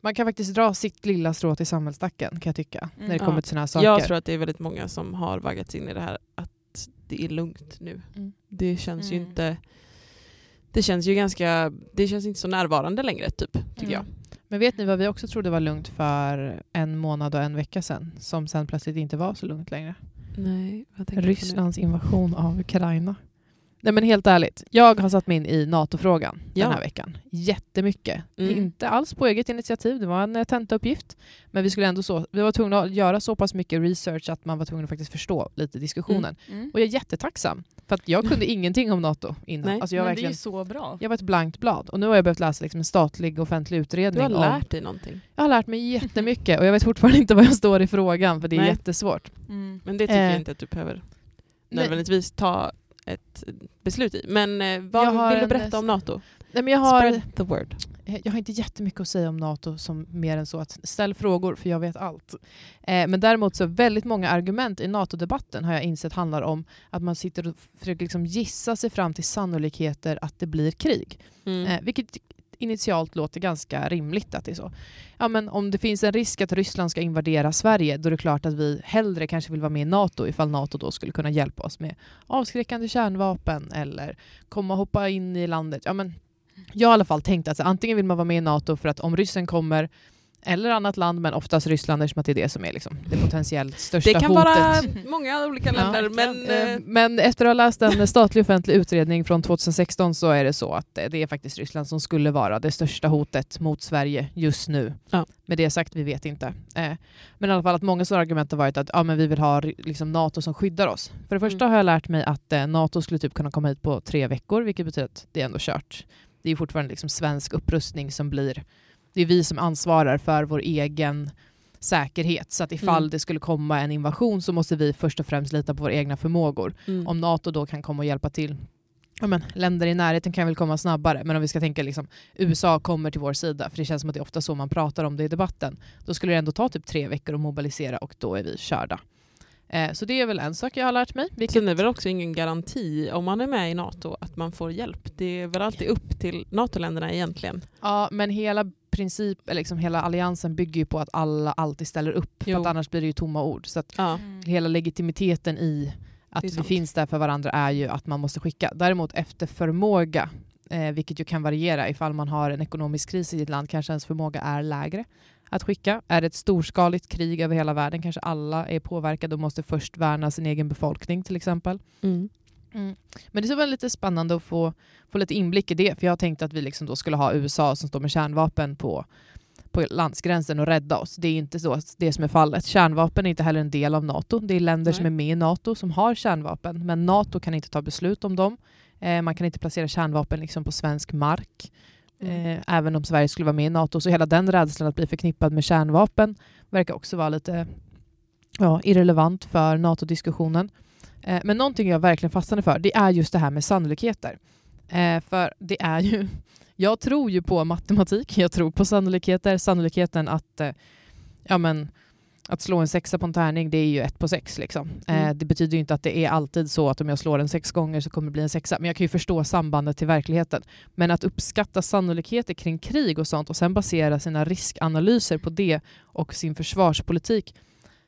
S2: Man kan faktiskt dra sitt lilla strå till samhällsstacken kan jag tycka. När det
S3: Mm.
S2: kommer
S1: Ja.
S2: till sådana här saker.
S1: Jag tror att det är väldigt många som har vaggats in i det här att det är lugnt nu.
S2: Mm.
S1: Det känns ju
S3: Mm.
S1: inte... Det känns ju ganska... Det känns inte så närvarande längre, typ, tycker
S3: Mm.
S2: Men vet ni vad vi också trodde var lugnt för en månad och en vecka sedan? Som sen plötsligt inte var så lugnt längre.
S1: Nej, vad du?
S2: Rysslands invasion av Ukraina. Nej men helt ärligt, jag har satt mig in i NATO-frågan
S1: Ja.
S2: den här veckan. Jättemycket.
S1: Mm.
S2: Inte alls på eget initiativ, det var en eh, tentauppgift. Men vi, skulle ändå så, vi var tvungna att göra så pass mycket research att man var tvungen att faktiskt förstå lite diskussionen.
S3: Mm.
S2: Och jag är jättetacksam, för att jag kunde ingenting om NATO innan.
S1: Nej,
S2: alltså jag,
S3: Men
S2: var
S3: det är ju så bra.
S2: jag var ett blankt blad. Och nu har jag behövt läsa liksom en statlig offentlig
S1: Du
S2: utredning.
S1: har
S2: om,
S1: lärt dig någonting.
S2: jag har lärt mig jättemycket och jag vet fortfarande inte vad jag står i frågan, för det är
S1: Nej.
S2: jättesvårt.
S3: Mm.
S1: Men det tycker
S2: Eh.
S1: jag inte att du behöver nödvändigtvis ta ett beslut i. Men eh, vad vill du berätta om NATO?
S2: Nej, men jag, har,
S1: Spread the word.
S2: jag har inte jättemycket att säga om NATO som mer än så att ställ frågor för jag vet allt. Eh, men däremot så väldigt många argument i NATO-debatten har jag insett handlar om att man sitter och försöker liksom gissa sig fram till sannolikheter att det blir krig.
S1: Mm.
S2: Eh, vilket initialt låter ganska rimligt att det är så. Ja, men om det finns en risk att Ryssland ska invadera Sverige då är det klart att vi hellre kanske vill vara med i NATO ifall NATO då skulle kunna hjälpa oss med avskräckande kärnvapen eller komma och hoppa in i landet. Ja, men jag har i alla fall tänkt att antingen vill man vara med i NATO för att om ryssen kommer eller annat land, men oftast Ryssland eftersom att det är det som är liksom det potentiellt största
S1: Det kan
S2: hotet.
S1: vara många olika
S2: Ja,
S1: länder,
S3: verkligen.
S1: men...
S2: Eh,
S1: eh,
S2: Men efter att ha läst en statlig offentlig utredning från 2016 så är det så att det är faktiskt Ryssland som skulle vara det största hotet mot Sverige just nu.
S1: Ja.
S2: Med det sagt, vi vet inte. Eh, Men i alla fall att många stora argument har varit att ja, men vi vill ha liksom, NATO som skyddar oss. För det första
S1: Mm.
S2: har jag lärt mig att eh, NATO skulle typ kunna komma hit på tre veckor, vilket betyder att det är ändå kört. Det är fortfarande liksom svensk upprustning som blir... Det är vi som ansvarar för vår egen säkerhet. Så att ifall
S1: Mm.
S2: det skulle komma en invasion så måste vi först och främst lita på våra egna förmågor.
S1: mm.
S2: Om NATO då kan komma och hjälpa till. Ja, men, länder i närheten kan väl komma snabbare, men om vi ska tänka liksom USA kommer till vår sida, för det känns som att det är ofta så man pratar om det i debatten, då skulle det ändå ta typ tre veckor att mobilisera och då är vi körda. Eh, så det är väl en sak jag har lärt mig. Vilket,
S1: Sen är det väl också ingen garanti om man är med i NATO att man får hjälp. Det är väl alltid upp till NATO-länderna egentligen.
S2: ja, men hela princip, eller liksom hela alliansen bygger ju på att alla alltid ställer upp, för
S1: Jo.
S2: att annars blir det ju tomma ord. Så att
S1: Ja.
S3: Mm.
S2: hela legitimiteten i att vi
S1: sant.
S2: finns där för varandra är ju att man måste skicka. Däremot efter förmåga, eh, vilket ju kan variera ifall man har en ekonomisk kris i ett land, kanske ens förmåga är lägre att skicka. Är det ett storskaligt krig över hela världen, kanske alla är påverkade och måste först värna sin egen befolkning till exempel.
S1: Mm.
S2: Men det vara lite spännande att få, få lite inblick i det, för jag tänkte att vi liksom då skulle ha USA som står med kärnvapen på, på landsgränsen och rädda oss. Det är inte så det som är fallet. Kärnvapen är inte heller en del av NATO. Det är länder
S1: Nej.
S2: som är med i NATO som har kärnvapen, men NATO kan inte ta beslut om dem. Eh, man kan inte placera kärnvapen liksom på svensk mark.
S1: Mm.
S2: Eh, även om Sverige skulle vara med i NATO. Så hela den rädslan att bli förknippad med kärnvapen verkar också vara lite ja, irrelevant för NATO-diskussionen. Eh, men någonting jag verkligen fastnade för, det är just det här med sannolikheter. Eh, för det är ju, jag tror ju på matematik, jag tror på sannolikheter. Sannolikheten att, eh, ja men, att slå en sexa på en tärning, det är ju ett på sex. Liksom.
S1: Mm.
S2: det betyder ju inte att det är alltid så att om jag slår den sex gånger så kommer det bli en sexa. Men jag kan ju förstå sambandet till verkligheten. Men att uppskatta sannolikheter kring krig och sånt och sen basera sina riskanalyser på det och sin försvarspolitik.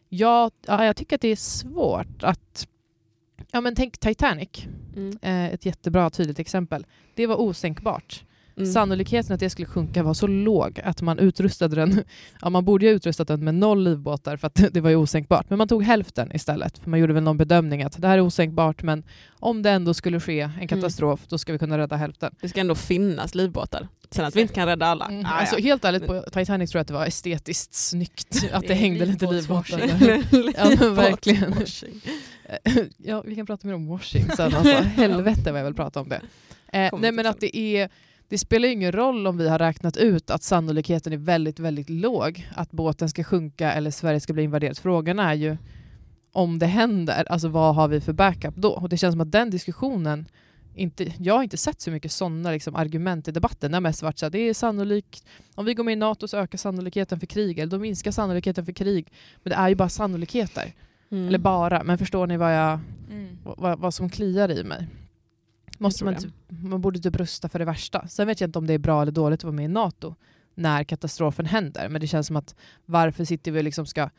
S2: Ja, ja, jag tycker att det är svårt att... Ja, men tänk Titanic,
S1: Mm.
S2: eh, ett jättebra tydligt exempel. Det var osänkbart.
S1: Mm.
S2: Sannolikheten att det skulle sjunka var så låg att man utrustade den. Ja, man borde ju ha utrustat den med noll livbåtar för att det var ju osänkbart. Men man tog hälften istället. För man gjorde väl någon bedömning att det här är osänkbart men om det ändå skulle ske en katastrof då ska vi kunna rädda hälften.
S1: Det ska ändå finnas livbåtar. Sen att vi inte kan rädda alla.
S2: Mm.
S1: Ah,
S2: Alltså,
S1: ja.
S2: helt ärligt, på Titanic tror jag att det var estetiskt snyggt att det hängde lite livbåtar. Ja, verkligen.
S1: Livbåtswashing.
S2: ja, vi kan prata mer om washing sen. Alltså, helvete vad jag vill prata om det. Eh, nej, men att det är det spelar ju ingen roll om vi har räknat ut att sannolikheten är väldigt, väldigt låg att båten ska sjunka eller Sverige ska bli invaderat. Frågan är ju om det händer, alltså vad har vi för backup då? Och det känns som att den diskussionen, inte, jag har inte sett så mycket sådana liksom, argument i debatten. Det har mest varit så att det är sannolikt, om vi går med i NATO så ökar sannolikheten för krig, eller då minskar sannolikheten för krig. Men det är ju bara sannolikheter.
S1: Mm.
S2: Eller bara, men förstår ni vad, jag,
S3: Mm.
S2: vad, vad som kliar i mig? Måste man, typ, man borde typ rusta för det värsta. Sen vet jag inte om det är bra eller dåligt att vara med i NATO när katastrofen händer. Men det känns som att varför sitter vi och liksom ska...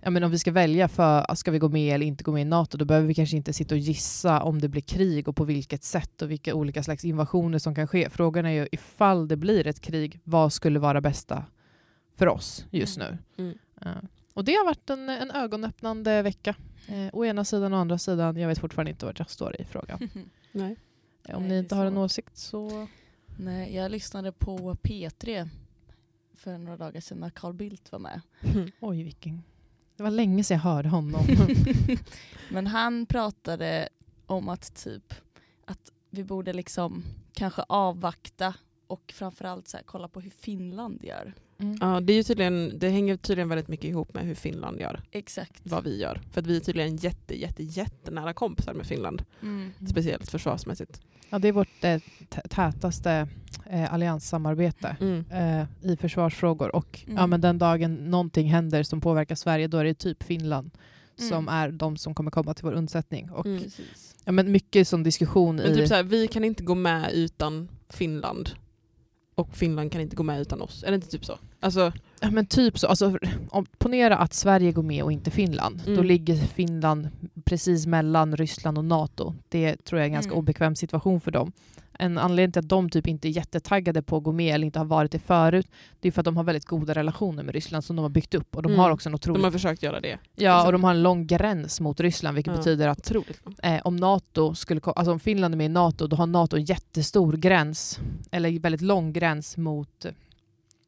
S2: Ja, men om vi ska välja för ska vi gå med eller inte gå med i NATO då behöver vi kanske inte sitta och gissa om det blir krig och på vilket sätt och vilka olika slags invasioner som kan ske. Frågan är ju ifall det blir ett krig, vad skulle vara bästa för oss just nu?
S1: Mm.
S2: Eh, och det har varit en, en ögonöppnande vecka. Eh, å ena sidan och å andra sidan, jag vet fortfarande inte vart jag står i frågan.
S1: Nej.
S2: Eh, Om
S3: Nej,
S2: ni inte har en åsikt så...
S3: Nej, jag lyssnade på P3 för några dagar sedan när Carl Bildt var med.
S2: Oj, vilken... Det var länge sedan jag hörde honom.
S3: Men han pratade om att typ att vi borde liksom kanske avvakta och framförallt så här, kolla på hur Finland gör.
S2: Mm.
S1: Ja, det, är ju tydligen, det hänger tydligen väldigt mycket ihop med hur Finland gör,
S3: Exakt.
S1: vad vi gör. För att vi är tydligen jätte, jätte, jättenära kompisar med Finland.
S3: Mm.
S1: Speciellt försvarsmässigt.
S2: Ja, det är vårt eh, tä- tätaste eh, allianssamarbete
S1: Mm.
S2: eh, i försvarsfrågor. Och ja,
S3: Mm.
S2: men den dagen någonting händer som påverkar Sverige, då är det typ Finland som
S3: Mm.
S2: är de som kommer komma till vår undsättning. Och,
S1: Mm.
S2: Ja, men mycket som diskussion
S1: Men
S2: i...
S1: typ så här, vi kan inte gå med utan Finland. Och Finland kan inte gå med utan oss. Är det inte typ så? Alltså,
S2: Ja, men typ så. Alltså, om, ponera att Sverige går med och inte Finland. Då
S1: Mm.
S2: ligger Finland precis mellan Ryssland och NATO. Det tror jag är en ganska
S3: Mm.
S2: obekväm situation för dem. En anledning till att de typ inte är jättetaggade på att gå med eller inte har varit det förut, det är för att de har väldigt goda relationer med Ryssland som de har byggt upp. Och de
S1: Mm.
S2: har också en otroligt...
S1: de har försökt göra det.
S2: Ja, och de har en lång gräns mot Ryssland, vilket
S1: Ja.
S2: betyder att eh, om, NATO skulle, alltså om Finland är med i NATO, då har NATO en jättestor gräns, eller väldigt lång gräns mot,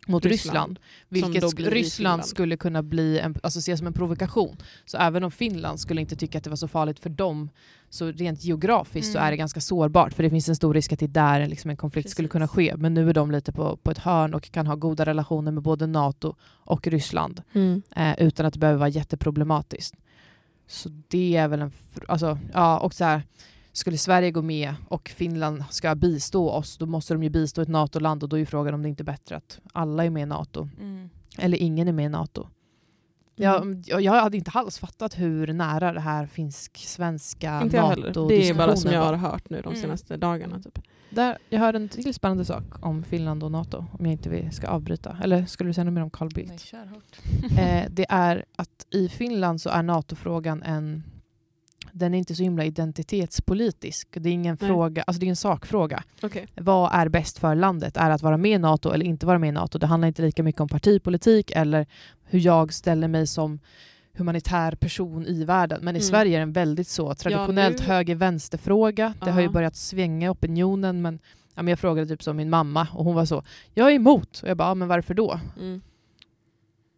S2: mot Ryssland.
S1: Ryssland.
S2: Vilket Ryssland skulle kunna bli en, alltså ses som en provokation. Så även om Finland skulle inte tycka att det var så farligt för dem, så rent geografiskt så
S3: Mm.
S2: är det ganska sårbart. För det finns en stor risk att det är där liksom en konflikt skulle
S3: Precis.
S2: kunna ske. Men nu är de lite på, på ett hörn och kan ha goda relationer med både NATO och Ryssland
S1: Mm.
S2: eh, utan att det behöver vara jätteproblematiskt. Så det är väl en... Alltså, ja, och så här, skulle Sverige gå med och Finland ska bistå oss, då måste de ju bistå ett NATO-land och då är ju frågan om det inte är bättre att alla är med i NATO.
S3: Mm.
S2: Eller ingen är med i NATO. Jag, jag, jag hade inte alls fattat hur nära det här finsk-svenska
S1: Inte jag heller.
S2: NATO
S1: Det är bara som jag
S2: var.
S1: har hört nu de
S3: Mm.
S1: senaste dagarna. Typ.
S2: Där, jag hörde en till spännande sak om Finland och NATO, om jag inte vill, ska avbryta. Eller skulle du säga något mer om Carl Bildt?
S3: Nej, kör hårt.
S2: Eh, det är att i Finland så är NATO-frågan en... Den är inte så himla identitetspolitisk. Det är ingen
S1: Nej.
S2: fråga, alltså det är en sakfråga.
S1: Okay.
S2: Vad är bäst för landet? Är det att vara med i NATO eller inte vara med i NATO? Det handlar inte lika mycket om partipolitik eller hur jag ställer mig som humanitär person i världen. Men i
S1: Mm.
S2: Sverige är det en väldigt så traditionellt
S1: nu-
S2: höger-vänster-fråga. Det har ju
S1: Ja.
S2: börjat svänga opinionen men ja, men jag frågade typ som min mamma och hon var så, jag är emot. Och jag bara, ja, men varför då?
S1: Mm.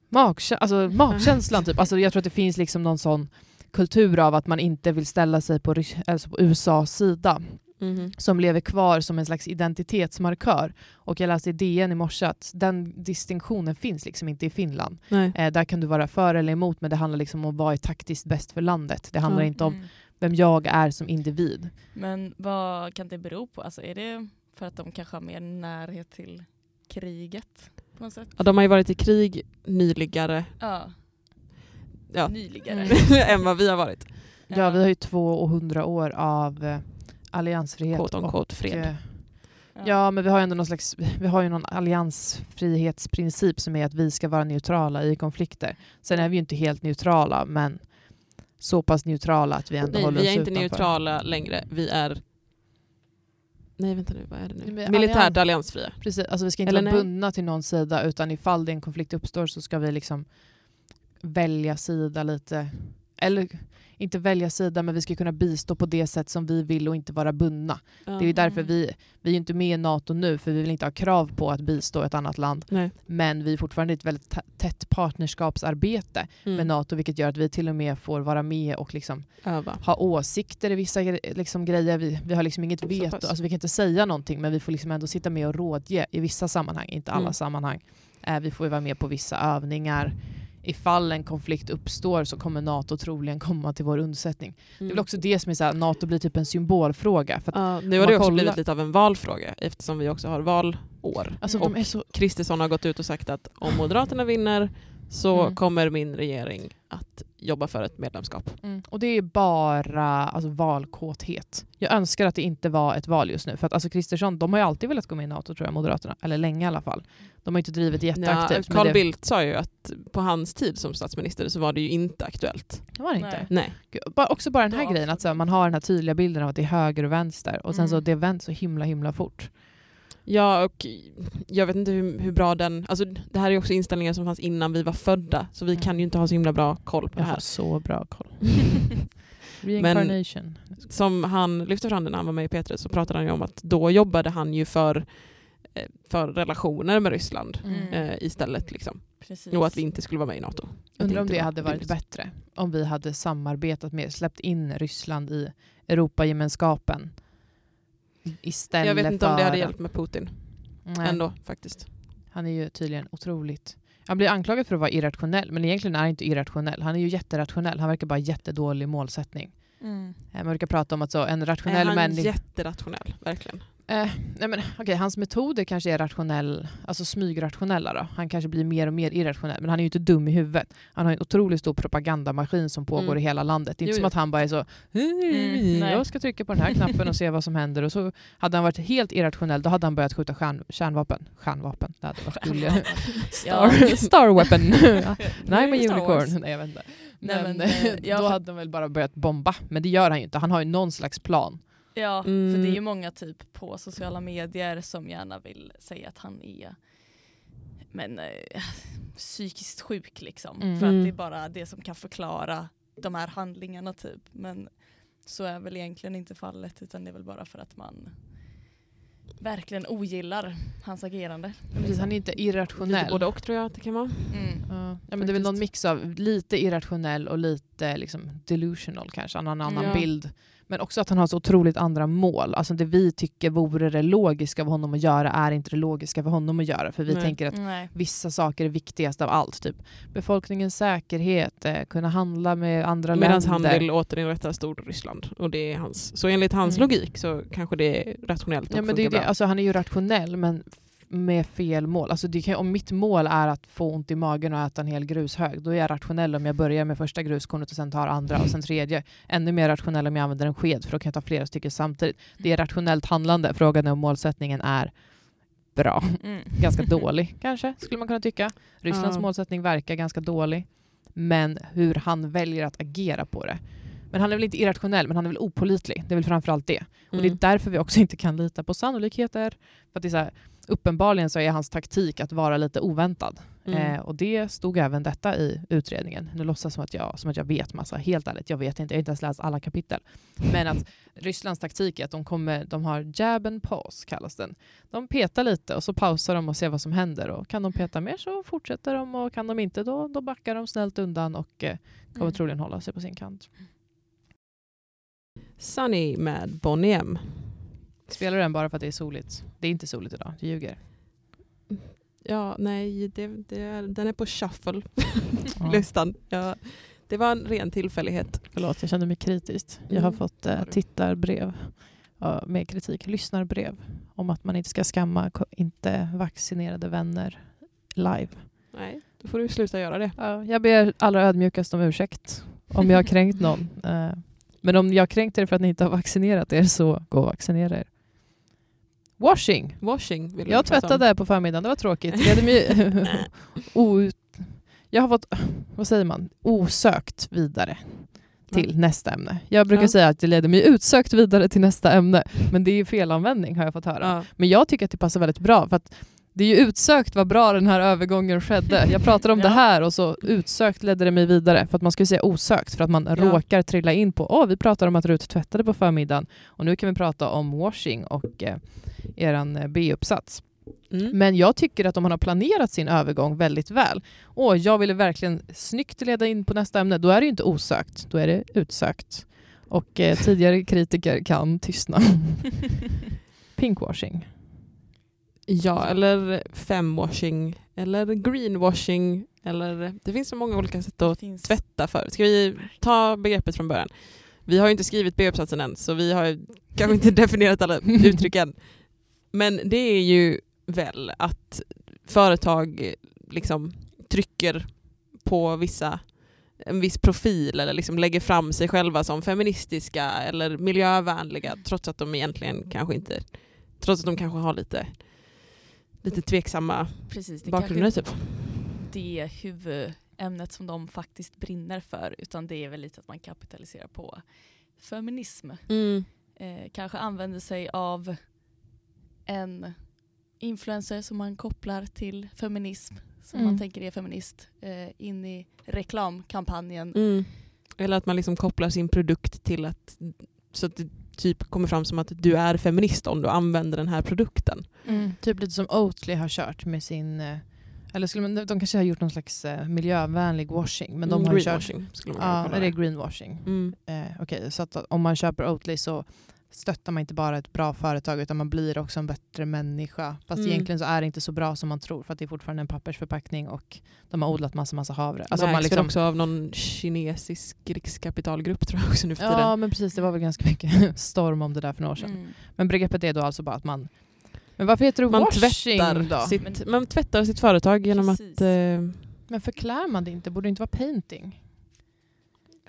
S2: Magkä alltså, magkänslan typ. Alltså, jag tror att det finns liksom någon sån kultur av att man inte vill ställa sig på, alltså på USAs sida
S1: Mhm.
S2: som lever kvar som en slags identitetsmarkör. Och jag läste i DN i morse att den distinktionen finns liksom inte i Finland. Eh, där kan du vara för eller emot men det handlar liksom om vad är taktiskt bäst för landet. Det handlar
S1: Ja.
S2: inte om
S3: Mm.
S2: vem jag är som individ.
S3: Men vad kan det bero på? Alltså, är det för att de kanske har mer närhet till kriget? På något sätt?
S1: Ja, de har ju varit i krig nyligare
S3: Ja,
S1: ja,
S3: nyligare.
S2: Mm.
S1: än vad vi har varit.
S2: Ja, vi har ju 200 år av eh, alliansfrihet.
S1: Quote on
S2: och,
S1: quote fred.
S2: eh, Ja, men vi har ju ändå någon slags, vi har ju någon alliansfrihetsprincip som är att vi ska vara neutrala i konflikter. Sen är vi ju inte helt neutrala, men så pass neutrala att vi ändå
S1: Nej,
S2: håller
S1: vi
S2: oss
S1: är inte
S2: utanför.
S1: neutrala längre. Vi är... Nej, vänta nu. Vad är det nu?
S2: Men
S1: Militärt
S2: allians-
S1: alliansfria.
S2: Precis, alltså vi ska inte
S1: Eller
S2: vara
S1: nej?
S2: bundna till någon sida, utan ifall det en konflikt uppstår så ska vi liksom välja sida lite. Eller inte välja sida, men vi ska kunna bistå på det sätt som vi vill och inte vara bundna.
S1: Ja.
S2: Det är ju därför
S3: Mm.
S2: vi, vi är inte med i NATO nu, för vi vill inte ha krav på att bistå ett annat land.
S1: Nej.
S2: Men vi är fortfarande i ett väldigt tä- tätt partnerskapsarbete
S1: Mm.
S2: med NATO, vilket gör att vi till och med får vara med och liksom
S1: Öva.
S2: ha åsikter i vissa liksom, grejer. Vi, vi har liksom inget veto, alltså vi kan inte säga någonting, men vi får liksom ändå sitta med och rådge i vissa sammanhang, inte alla
S1: Mm.
S2: sammanhang. Eh, vi får ju vara med på vissa övningar. Ifall en konflikt uppstår så kommer NATO troligen komma till vår undsättning. Det är väl också det som är så här, NATO blir typ en symbolfråga. För att,
S1: Ja, nu har det också
S2: kollar-
S1: blivit lite av en valfråga eftersom vi också har valår.
S2: alltså,
S1: Och
S2: så,
S1: Kristersson har gått ut och sagt att om Moderaterna vinner så
S2: Mm.
S1: kommer min regering att jobba för ett medlemskap.
S2: Mm. Och det är bara alltså, valkåthet. Jag önskar att det inte var ett val just nu. För att alltså, Kristersson, de har ju alltid velat gå med i NATO tror jag, Moderaterna. Eller länge i alla fall. De har inte drivit
S1: Ja,
S2: jätteaktivt. men
S1: Carl
S2: det,
S1: Bildt sa ju att på hans tid som statsminister så var det ju inte aktuellt.
S2: det var det inte.
S3: Nej.
S2: Gud, också bara den här
S3: Då
S2: grejen, att så här, man har den här tydliga bilden av att det är höger och vänster. Och sen
S3: Mm.
S2: så det vänt så himla himla fort.
S1: Ja, och jag vet inte hur, hur bra den... Alltså, det här är också inställningar som fanns innan vi var födda, så vi
S2: Mm.
S1: kan ju inte ha så himla bra koll på det
S2: Jag
S1: här.
S2: har så bra koll. Reincarnation.
S1: Som han lyfte fram det när han var med i P3 så pratade han ju om att då jobbade han ju för, eh, för relationer med Ryssland
S2: Mm.
S1: eh, istället. Liksom.
S3: Precis.
S1: Och att vi inte skulle vara med i NATO.
S2: Undrar om det
S1: var
S2: hade varit
S1: rimligt.
S2: bättre. Om vi hade samarbetat mer, släppt in Ryssland i Europagemenskapen. Istället
S1: Jag vet inte
S2: för
S1: om det hade hjälpt med Putin
S2: Nej.
S1: ändå faktiskt.
S2: Han är ju tydligen otroligt... Han blir anklagad för att vara irrationell, men egentligen är han inte irrationell. Han är ju jätterationell. Han verkar bara jättedålig målsättning.
S3: Mm.
S2: Eh, Man brukar prata om att så, en
S1: Är
S2: rationell
S1: han
S2: människa...
S1: jätterationell? Verkligen.
S2: Eh, nej men, okej, hans metoder kanske är rationell, alltså smygrationella. Då. Han kanske blir mer och mer irrationell, men han är ju inte dum i huvudet. Han har en otroligt stor propagandamaskin som pågår
S1: Mm.
S2: i hela landet. Det är inte
S1: Jo,
S2: som
S1: jo.
S2: att han bara är så
S3: Mm,
S2: jag ska trycka på den här knappen och se vad som händer. Och så hade han varit helt irrationell, då hade han börjat skjuta stjärn, kärnvapen. Stjärnvapen, det hade varit kul. Star, Star weapon. Nej men unicorn. Nej, jag vet inte.
S3: Nej,
S2: Men,
S3: men, eh, ja,
S2: då hade han väl bara börjat bomba. Men det gör han ju inte. Han har ju någon slags plan.
S3: Ja, för
S1: Mm.
S3: det är ju många typ på sociala medier som gärna vill säga att han är men, eh, psykiskt sjuk liksom.
S2: Mm.
S3: För att
S1: Mm.
S3: det är bara det som kan förklara de här handlingarna typ. Men så är väl egentligen inte fallet utan det är väl bara för att man verkligen ogillar hans agerande.
S2: Precis, han är inte
S1: Lite
S2: irrationell.
S1: både och tror jag att det kan vara.
S3: Mm.
S2: Ja, ja, men det är väl någon mix av lite irrationell och lite liksom, delusional kanske. Han har en annan
S1: Ja.
S2: bild. Men också att han har så otroligt andra mål. Alltså det vi tycker vore det logiska för honom att göra är inte det logiska för honom att göra. För vi
S1: Nej.
S2: tänker att
S3: Nej.
S2: vissa saker är viktigast av allt. Typ befolkningens säkerhet, eh, kunna handla med andra
S1: Medan
S2: länder.
S1: han vill återinrätta Storryssland. Och det är hans. Så enligt hans
S2: Mm.
S1: logik så kanske det är rationellt
S2: Ja, men det är det. Alltså, han är ju rationell men med fel mål. Alltså, kan, om mitt mål är att få ont i magen och äta en hel grushög, då är jag rationell om jag börjar med första gruskornet och sen tar andra och sen tredje. Ännu mer rationell om jag använder en sked, för då kan jag ta flera stycken samtidigt. Det är rationellt handlande. Frågan är om målsättningen är bra.
S3: Mm.
S2: Ganska dålig kanske, skulle man kunna tycka. Rysslands
S1: Ja.
S2: målsättning verkar ganska dålig. Men hur han väljer att agera på det. Men han är väl inte irrationell, men han är väl opolitlig. Det är väl framförallt det. Och det är
S1: Mm.
S2: därför vi också inte kan lita på sannolikheter. För att det är så här, uppenbarligen så är hans taktik att vara lite oväntad.
S1: Mm.
S2: Eh, och det stod även detta i utredningen. Nu låtsas som att, jag, som att jag vet massa. Helt ärligt, jag vet inte. Jag har inte ens läst alla kapitel. Men att Rysslands taktik är att de, kommer, de har jab and pause, kallas den. De petar lite och så pausar de och ser vad som händer. Och kan de peta mer så fortsätter de och kan de inte då, då backar de snällt undan och eh, kommer
S3: Mm.
S2: troligen hålla sig på sin kant.
S1: Sunny med Bonnie M.
S2: Spelar du den bara för att det är soligt? Det är inte soligt idag, du ljuger.
S1: Ja, nej, det, det, är- den är på shuffle,
S2: Ja.
S1: listan. Ja, det var en ren tillfällighet.
S2: Förlåt, jag kände mig kritiskt. Jag har
S1: Mm,
S2: fått eh, tittarbrev med kritik, lyssnarbrev om att man inte ska skamma inte vaccinerade vänner live.
S1: Nej, då får du sluta göra det.
S2: Ja, jag ber allra ödmjukast om ursäkt om jag har kränkt någon. Eh, Men om jag har kränkt er för att ni inte har vaccinerat er så gå och vaccinera er. Washing.
S1: Washing vill
S2: Jag tvättade på förmiddagen, det var tråkigt. Mig out, jag har fått, vad säger man, osökt vidare till nästa ämne. Jag brukar
S1: Ja.
S2: säga att det leder mig utsökt vidare till nästa ämne, men det är felanvändning har jag fått höra.
S1: Ja.
S2: Men jag tycker att det passar väldigt bra, för att det är ju utsökt vad bra den här övergången skedde. Jag pratade om det
S3: Ja.
S2: här och så utsökt ledde det mig vidare. För att man skulle säga osökt, för att man råkar trilla in på åh, vi pratar om att Rut tvättade på förmiddagen och nu kan vi prata om washing och eh, eran eh, B-uppsats.
S1: Mm.
S2: Men jag tycker att om man har planerat sin övergång väldigt väl, och jag ville verkligen snyggt leda in på nästa ämne, då är det ju inte osökt, då är det utsökt. Och eh, tidigare kritiker kan tystna. Pinkwashing.
S1: Ja, eller femwashing, eller greenwashing, eller det finns så många olika sätt att tvätta för. Ska vi ta begreppet från början? Vi har ju inte skrivit B-uppsatsen än, så vi har kanske inte definierat alla uttryck än. Men det är ju väl att företag liksom trycker på vissa en viss profil eller liksom lägger fram sig själva som feministiska eller miljövänliga trots att de egentligen kanske inte trots att de kanske har lite lite tveksamma
S3: Precis, det
S1: bakgrunder typ.
S3: det huvudämnet som de faktiskt brinner för utan det är väl lite att man kapitaliserar på feminism.
S1: Mm.
S3: Eh, kanske använder sig av en influencer som man kopplar till feminism som
S2: Mm.
S3: man tänker är feminist eh, in i reklamkampanjen.
S1: Mm. Eller att man liksom kopplar sin produkt till att så att det typ kommer fram som att du är feminist om du använder den här produkten.
S2: Typ lite som Oatly har kört med sin... eh, Eller skulle man, de kanske har gjort någon slags eh, miljövänlig washing. Men de
S1: Mm,
S2: har ju kört...
S1: greenwashing skulle man kunna
S2: Ja,
S1: kalla
S2: är det
S1: det.
S2: greenwashing?
S1: Mm.
S2: Eh, Okej, så att om man köper Oatly så stöttar man inte bara ett bra företag utan man blir också en bättre människa. Fast
S1: Mm.
S2: egentligen så är det inte så bra som man tror för att det är fortfarande en pappersförpackning och de har odlat massa, massa havre.
S1: Alltså
S2: man
S1: man
S2: liksom-
S1: också av någon kinesisk rikskapitalgrupp tror jag också nu för tiden.
S2: Ja men precis, det var väl ganska mycket storm om det där för några år sedan.
S3: Mm.
S2: Men begreppet är då alltså bara att man... Men varför heter det
S1: man,
S2: washing
S1: tvättar
S2: då?
S1: sitt, man tvättar sitt företag genom
S3: Precis.
S1: att... Eh,
S2: Men förklär man det inte? Borde det inte vara painting?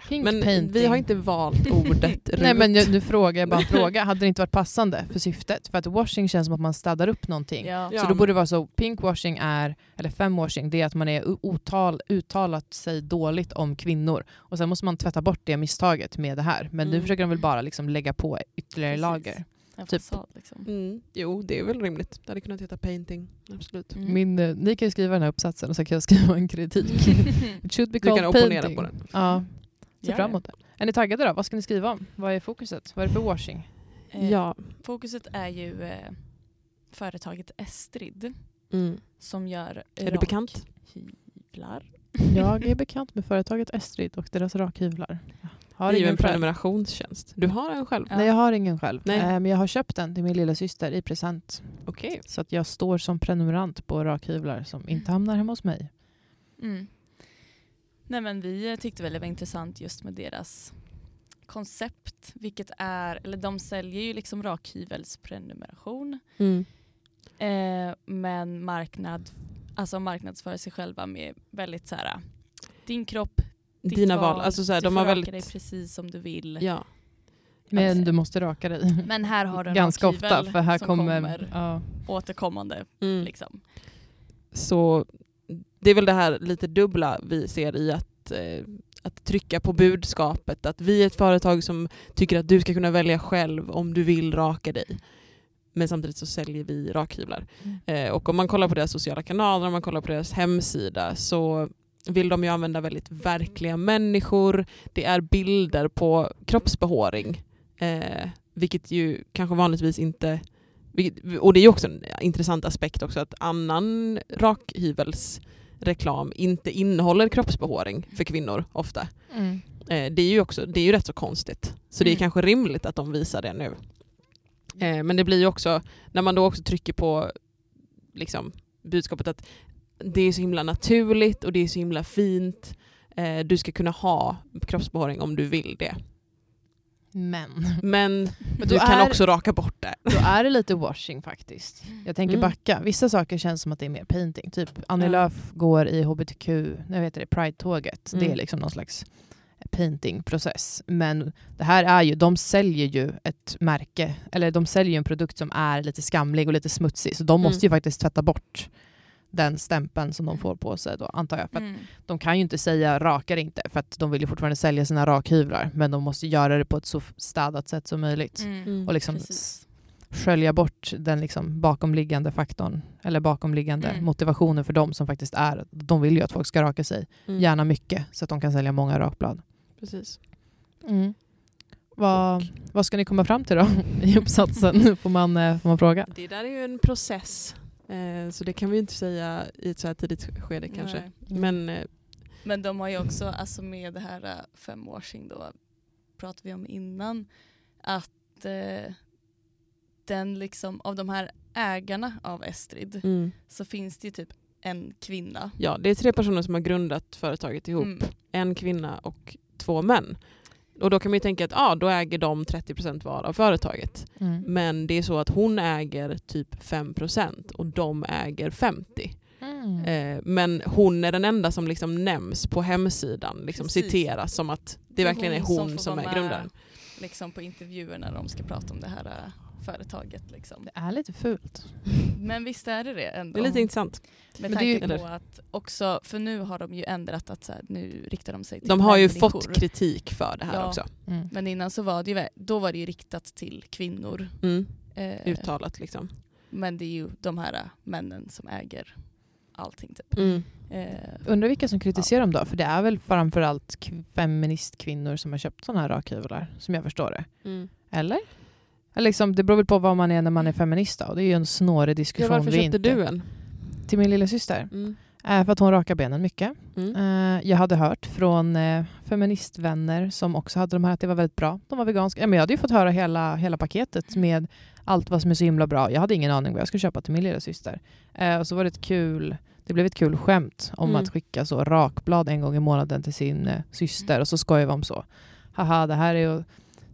S2: Pink
S1: men
S2: painting.
S1: vi har inte valt ordet
S2: Nej men nu, nu frågar jag bara en fråga. Hade det inte varit passande för syftet? För att washing känns som att man städar upp någonting.
S3: Ja.
S1: Ja.
S2: Så då borde det vara så, pink washing är, eller femwashing, det är att man är otal, uttalat sig dåligt om kvinnor. Och sen måste man tvätta bort det misstaget med det här. Men nu
S1: Mm.
S2: försöker de väl bara liksom lägga på ytterligare
S3: Precis.
S2: lager.
S3: En
S2: Typ.
S3: fasad liksom.
S1: Mm, jo, det är väl rimligt. Det hade kunnat heta painting. Absolut.
S3: Mm.
S2: Min, eh, ni kan ju skriva den här uppsatsen och så kan jag skriva en kritik. It should be
S1: Du kan opponera
S2: painting.
S1: på den.
S2: Ja, ser fram emot det. Är ni taggade då? Vad ska ni skriva om? Vad är fokuset? Vad är det för washing?
S3: Eh,
S1: Ja.
S3: Fokuset är ju eh, företaget Estrid
S1: Mm.
S3: som gör
S1: Är du bekant?
S3: rakhyvlar.
S2: Jag är bekant med företaget Estrid och deras rakhyvlar. Har
S1: det är ju en
S2: själv.
S1: prenumerationstjänst. Du har en själv?
S3: Ja.
S2: Nej, jag har ingen själv.
S1: Nej.
S2: Eh, Men jag har köpt den till min lilla syster i present.
S1: Okej.
S2: Så att jag står som prenumerant på rakhyvlar som inte hamnar hemma hos mig.
S3: Mm. Nej men vi tyckte väl det var intressant just med deras koncept. Vilket är, eller de säljer ju liksom rakhyvelsprenumeration.
S1: Mm.
S3: Eh, men marknad, alltså marknadsför sig själva med väldigt så här din kropp, ditt
S1: Dina val. Alltså så här,
S3: du
S1: de
S3: får
S1: har
S3: raka
S1: väldigt...
S3: dig precis som du vill.
S1: Ja.
S2: Men du måste raka dig.
S3: Men här har du en
S2: Ganska ofta för här
S3: som
S2: kommer... Ja.
S3: återkommande.
S1: Mm.
S3: Liksom.
S1: Så det är väl det här lite dubbla vi ser i att, eh, att trycka på budskapet. Att vi är ett företag som tycker att du ska kunna välja själv om du vill raka dig. Men samtidigt så säljer vi rakhyvlar.
S3: Mm.
S1: Eh, och om man kollar på deras sociala kanaler, om man kollar på deras hemsida så vill de ju använda väldigt verkliga människor. Det är bilder på kroppsbehåring. Eh, vilket ju kanske vanligtvis inte... Och det är ju också en intressant aspekt också att annan rakhyvelsreklam inte innehåller kroppsbehåring för kvinnor ofta.
S2: Mm.
S1: Eh, det är ju också det är ju rätt så konstigt. Så det är
S3: Mm.
S1: kanske rimligt att de visar det nu. Eh, men det blir ju också, när man då också trycker på liksom, budskapet att det är så himla naturligt och det är så himla fint. Eh, du ska kunna ha kroppsbehåring om du vill det.
S2: Men
S1: Men, du
S2: då
S1: kan
S2: är-
S1: också raka bort det.
S2: då är det lite washing faktiskt. Jag tänker
S1: Mm.
S2: backa. Vissa saker känns som att det är mer painting. Typ Annie
S1: Ja.
S2: Lööf går i hbtq, jag vet det, Pride-tåget. Det är
S1: Mm.
S2: liksom någon slags paintingprocess. Men det här är ju, de säljer ju ett märke, eller de säljer ju en produkt som är lite skamlig och lite smutsig. Så de måste ju faktiskt tvätta bort den stämpeln som de får på sig då, antar jag. För att
S3: Mm.
S2: de kan ju inte säga raka det inte, för att de vill ju fortfarande sälja sina rakhyvlar. Men de måste göra det på ett så städat sätt som möjligt.
S3: Mm.
S2: Och liksom
S3: Precis.
S2: skölja bort den liksom bakomliggande faktorn, eller bakomliggande
S3: Mm.
S2: motivationen för dem som faktiskt är, de vill ju att folk ska raka sig,
S1: Mm.
S2: gärna mycket, så att de kan sälja många rakblad.
S1: Precis.
S2: Vad, vad ska ni komma fram till då i uppsatsen, får man, eh, får man fråga?
S1: Det där är ju en process. Eh, så det kan vi inte säga i ett så här tidigt skede kanske.
S3: Nej.
S1: Men eh,
S3: Men de har ju också, alltså med det här uh, femwashing då, pratade vi om innan, att eh, den liksom, av de här ägarna av Estrid
S1: mm,
S3: så finns det ju typ en kvinna.
S1: ja, det är tre personer som har grundat företaget ihop.
S3: Mm.
S1: En kvinna och två män. Och då kan man ju tänka att ah, då äger de 30% var av företaget.
S2: Mm.
S1: Men det är så att hon äger typ 5% och de äger 50%.
S2: Mm.
S1: Eh, men hon är den enda som liksom nämns på hemsidan, liksom
S3: Precis.
S1: citeras som att det verkligen är
S3: hon som
S1: som, är grundaren.
S3: Liksom på intervjuer när de ska prata om det här uh, företaget. Liksom.
S2: Det är lite fult.
S3: Men visst är det det ändå.
S1: Det är lite intressant.
S3: Med
S2: Men det är ju-
S3: tanke på att också, för nu har de ju ändrat att så här, nu riktar de sig till
S1: De har ju
S3: människor.
S1: fått kritik för det här
S3: Ja.
S1: också.
S2: Mm.
S3: Men innan så var det ju, då var det ju riktat till kvinnor.
S1: Mm.
S3: Eh,
S1: Uttalat liksom.
S3: men det är ju de här äh, männen som äger allting typ.
S1: Mm.
S3: Eh,
S2: Undrar vilka som kritiserar dem då? För det är väl framförallt feministkvinnor som har köpt sådana här rakhyvlar, som jag förstår det.
S1: Mm.
S2: Eller? Liksom, det beror väl på vad man är när man är feminist då. och Det är ju en snårig
S1: Ja,
S2: diskussion
S1: varför
S2: vi
S1: köpte
S2: inte...
S1: du en?
S2: Till min lilla syster.
S1: Mm.
S2: Eh, för att hon rakar benen mycket.
S1: Mm.
S2: Eh, jag hade hört från eh, feministvänner som också hade de här att det var väldigt bra. De var veganska. Ja, men jag hade ju fått höra hela, hela paketet med allt vad som är så himla bra. Jag hade ingen aning vad jag skulle köpa till min lilla syster. Eh, och så var det ett kul det blev ett kul skämt om
S1: Mm.
S2: att skicka så rakblad en gång i månaden till sin syster och så skojade vi om så. Haha, det här är ju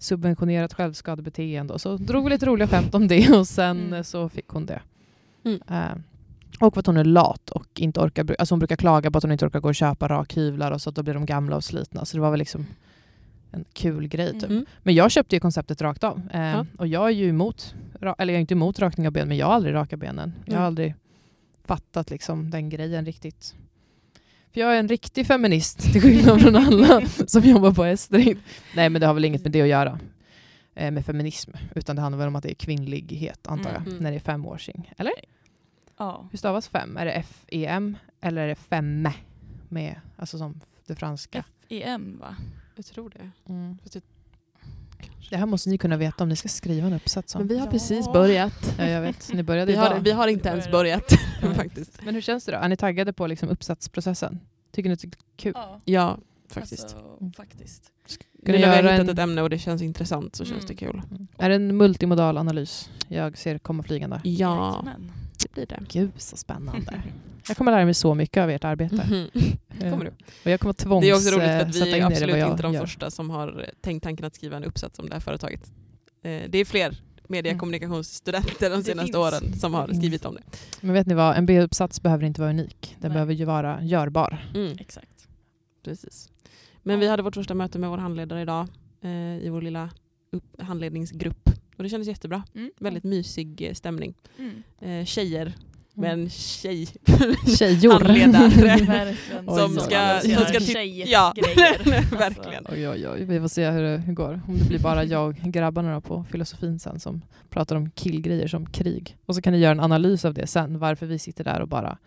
S2: subventionerat självskadebeteende. Och så drog vi lite roliga skämt om det och sen
S3: Mm.
S2: så fick hon det.
S1: Mm.
S2: Eh, och för att hon är lat och inte orkar, alltså hon brukar klaga på att hon inte orkar gå och köpa rakhyvlar och så att då blir de gamla och slitna. Så det var väl liksom en kul grej typ.
S1: Mm.
S2: Men jag köpte ju konceptet rakt av. Eh,
S1: Ja.
S2: Och jag är ju emot, eller jag är inte emot rakning av ben, men jag har aldrig rakat benen. Jag har
S1: Mm.
S2: aldrig fattat liksom den grejen riktigt. För jag är en riktig feminist, till skillnad från alla som jobbar på Estrid. Nej men det har väl inget med det att göra. Eh, med feminism. Utan det handlar väl om att det är kvinnlighet, antar jag.
S1: Mm.
S2: När det är femwashing. Eller?
S3: Ja.
S2: Hur stavas fem? Är det F-E-M eller är det femme? Med, alltså som det franska.
S3: FEM va?
S1: Jag tror det.
S2: Mm.
S1: Fast det-
S2: Det här måste ni kunna veta om ni ska skriva en uppsats om.
S1: Men vi har
S3: Ja.
S1: precis börjat.
S2: Ja, jag vet. Ni började
S1: Vi har, vi har inte ens börjat
S2: Nej.
S1: faktiskt.
S2: Men hur känns det då? Är ni taggade på liksom uppsatsprocessen? Tycker ni att det är kul?
S3: Ja,
S1: Ja, faktiskt.
S3: Alltså, faktiskt.
S1: När
S2: göra
S1: jag har hittat
S2: en-
S1: ett ämne och det känns intressant så känns
S3: Mm.
S1: det kul.
S2: Mm. Är det en multimodal analys jag ser komma flygande?
S1: Ja,
S3: Jajamän.
S1: Det blir det.
S2: Gud så spännande. Jag kommer lära mig så mycket av ert arbete. Eh,
S1: Kommer du?
S2: Och jag kommer tvångs
S1: Det är också roligt för
S2: eh,
S1: att
S2: sätta
S1: vi är absolut inte de
S2: gör.
S1: första som har tänkt tanken att skriva en uppsats om det här företaget. Eh, Det är fler media och
S2: Mm.
S1: kommunikationsstudenter de senaste åren som har skrivit om det.
S2: Men vet ni vad, en B-uppsats behöver inte vara unik. Den
S3: Nej.
S2: behöver ju vara görbar.
S1: Mm,
S3: Exakt.
S1: precis. Men vi hade vårt första möte med vår handledare idag eh, i vår lilla upp- handledningsgrupp. Och det kändes jättebra.
S3: Mm.
S1: Väldigt mysig eh, stämning.
S3: Mm.
S1: Eh, tjejer med en tjej
S2: Tjejor.
S1: handledare. Som ska,
S2: oj.
S1: som ska
S3: Tjej-
S1: till, ja,
S3: grejer.
S1: verkligen.
S2: Oj, oj, oj. Vi får se hur det hur går. Om det blir bara jag och grabbarna då på filosofin sen som pratar om killgrejer som krig. Och så kan ni göra en analys av det sen, varför vi sitter där och bara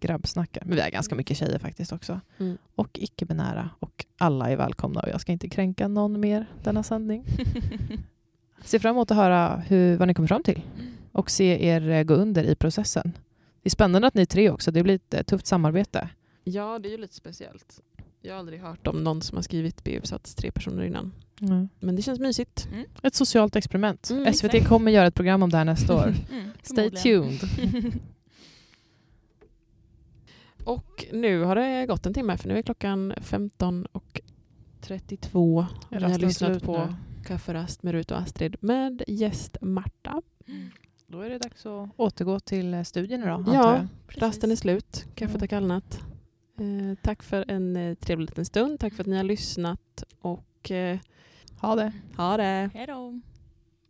S2: grabbsnackar. Men vi är ganska mycket tjejer faktiskt också.
S1: Mm.
S2: Och icke-binära. Och alla är välkomna och jag ska inte kränka någon mer denna sändning. Se fram emot att höra hur, vad ni kommer fram till. Och se er eh, gå under i processen. Det är spännande att ni är tre också. Det blir ett tufft samarbete.
S1: Ja, det är ju lite speciellt. Jag har aldrig hört om någon som har skrivit B-uppsats tre personer innan. Men det känns mysigt.
S3: Mm.
S2: Ett socialt experiment.
S1: Mm,
S2: SVT
S3: exakt.
S2: kommer göra ett program om det här nästa år.
S3: Mm,
S2: Stay tuned.
S1: Och nu har det gått en timme för nu är klockan 15 och 32. Vi har lyssnat på
S2: nu.
S1: Kafferast med Rut och Astrid med gäst Marta.
S3: Mm.
S2: Då är det dags att återgå till eh, studierna då, antar
S1: Ja, rasten är slut. Kaffet
S2: Mm.
S1: har kallnat. Eh, tack för en eh, trevlig liten stund. Tack för att ni har lyssnat och eh,
S2: Ha det.
S1: ha det.
S3: Hej då.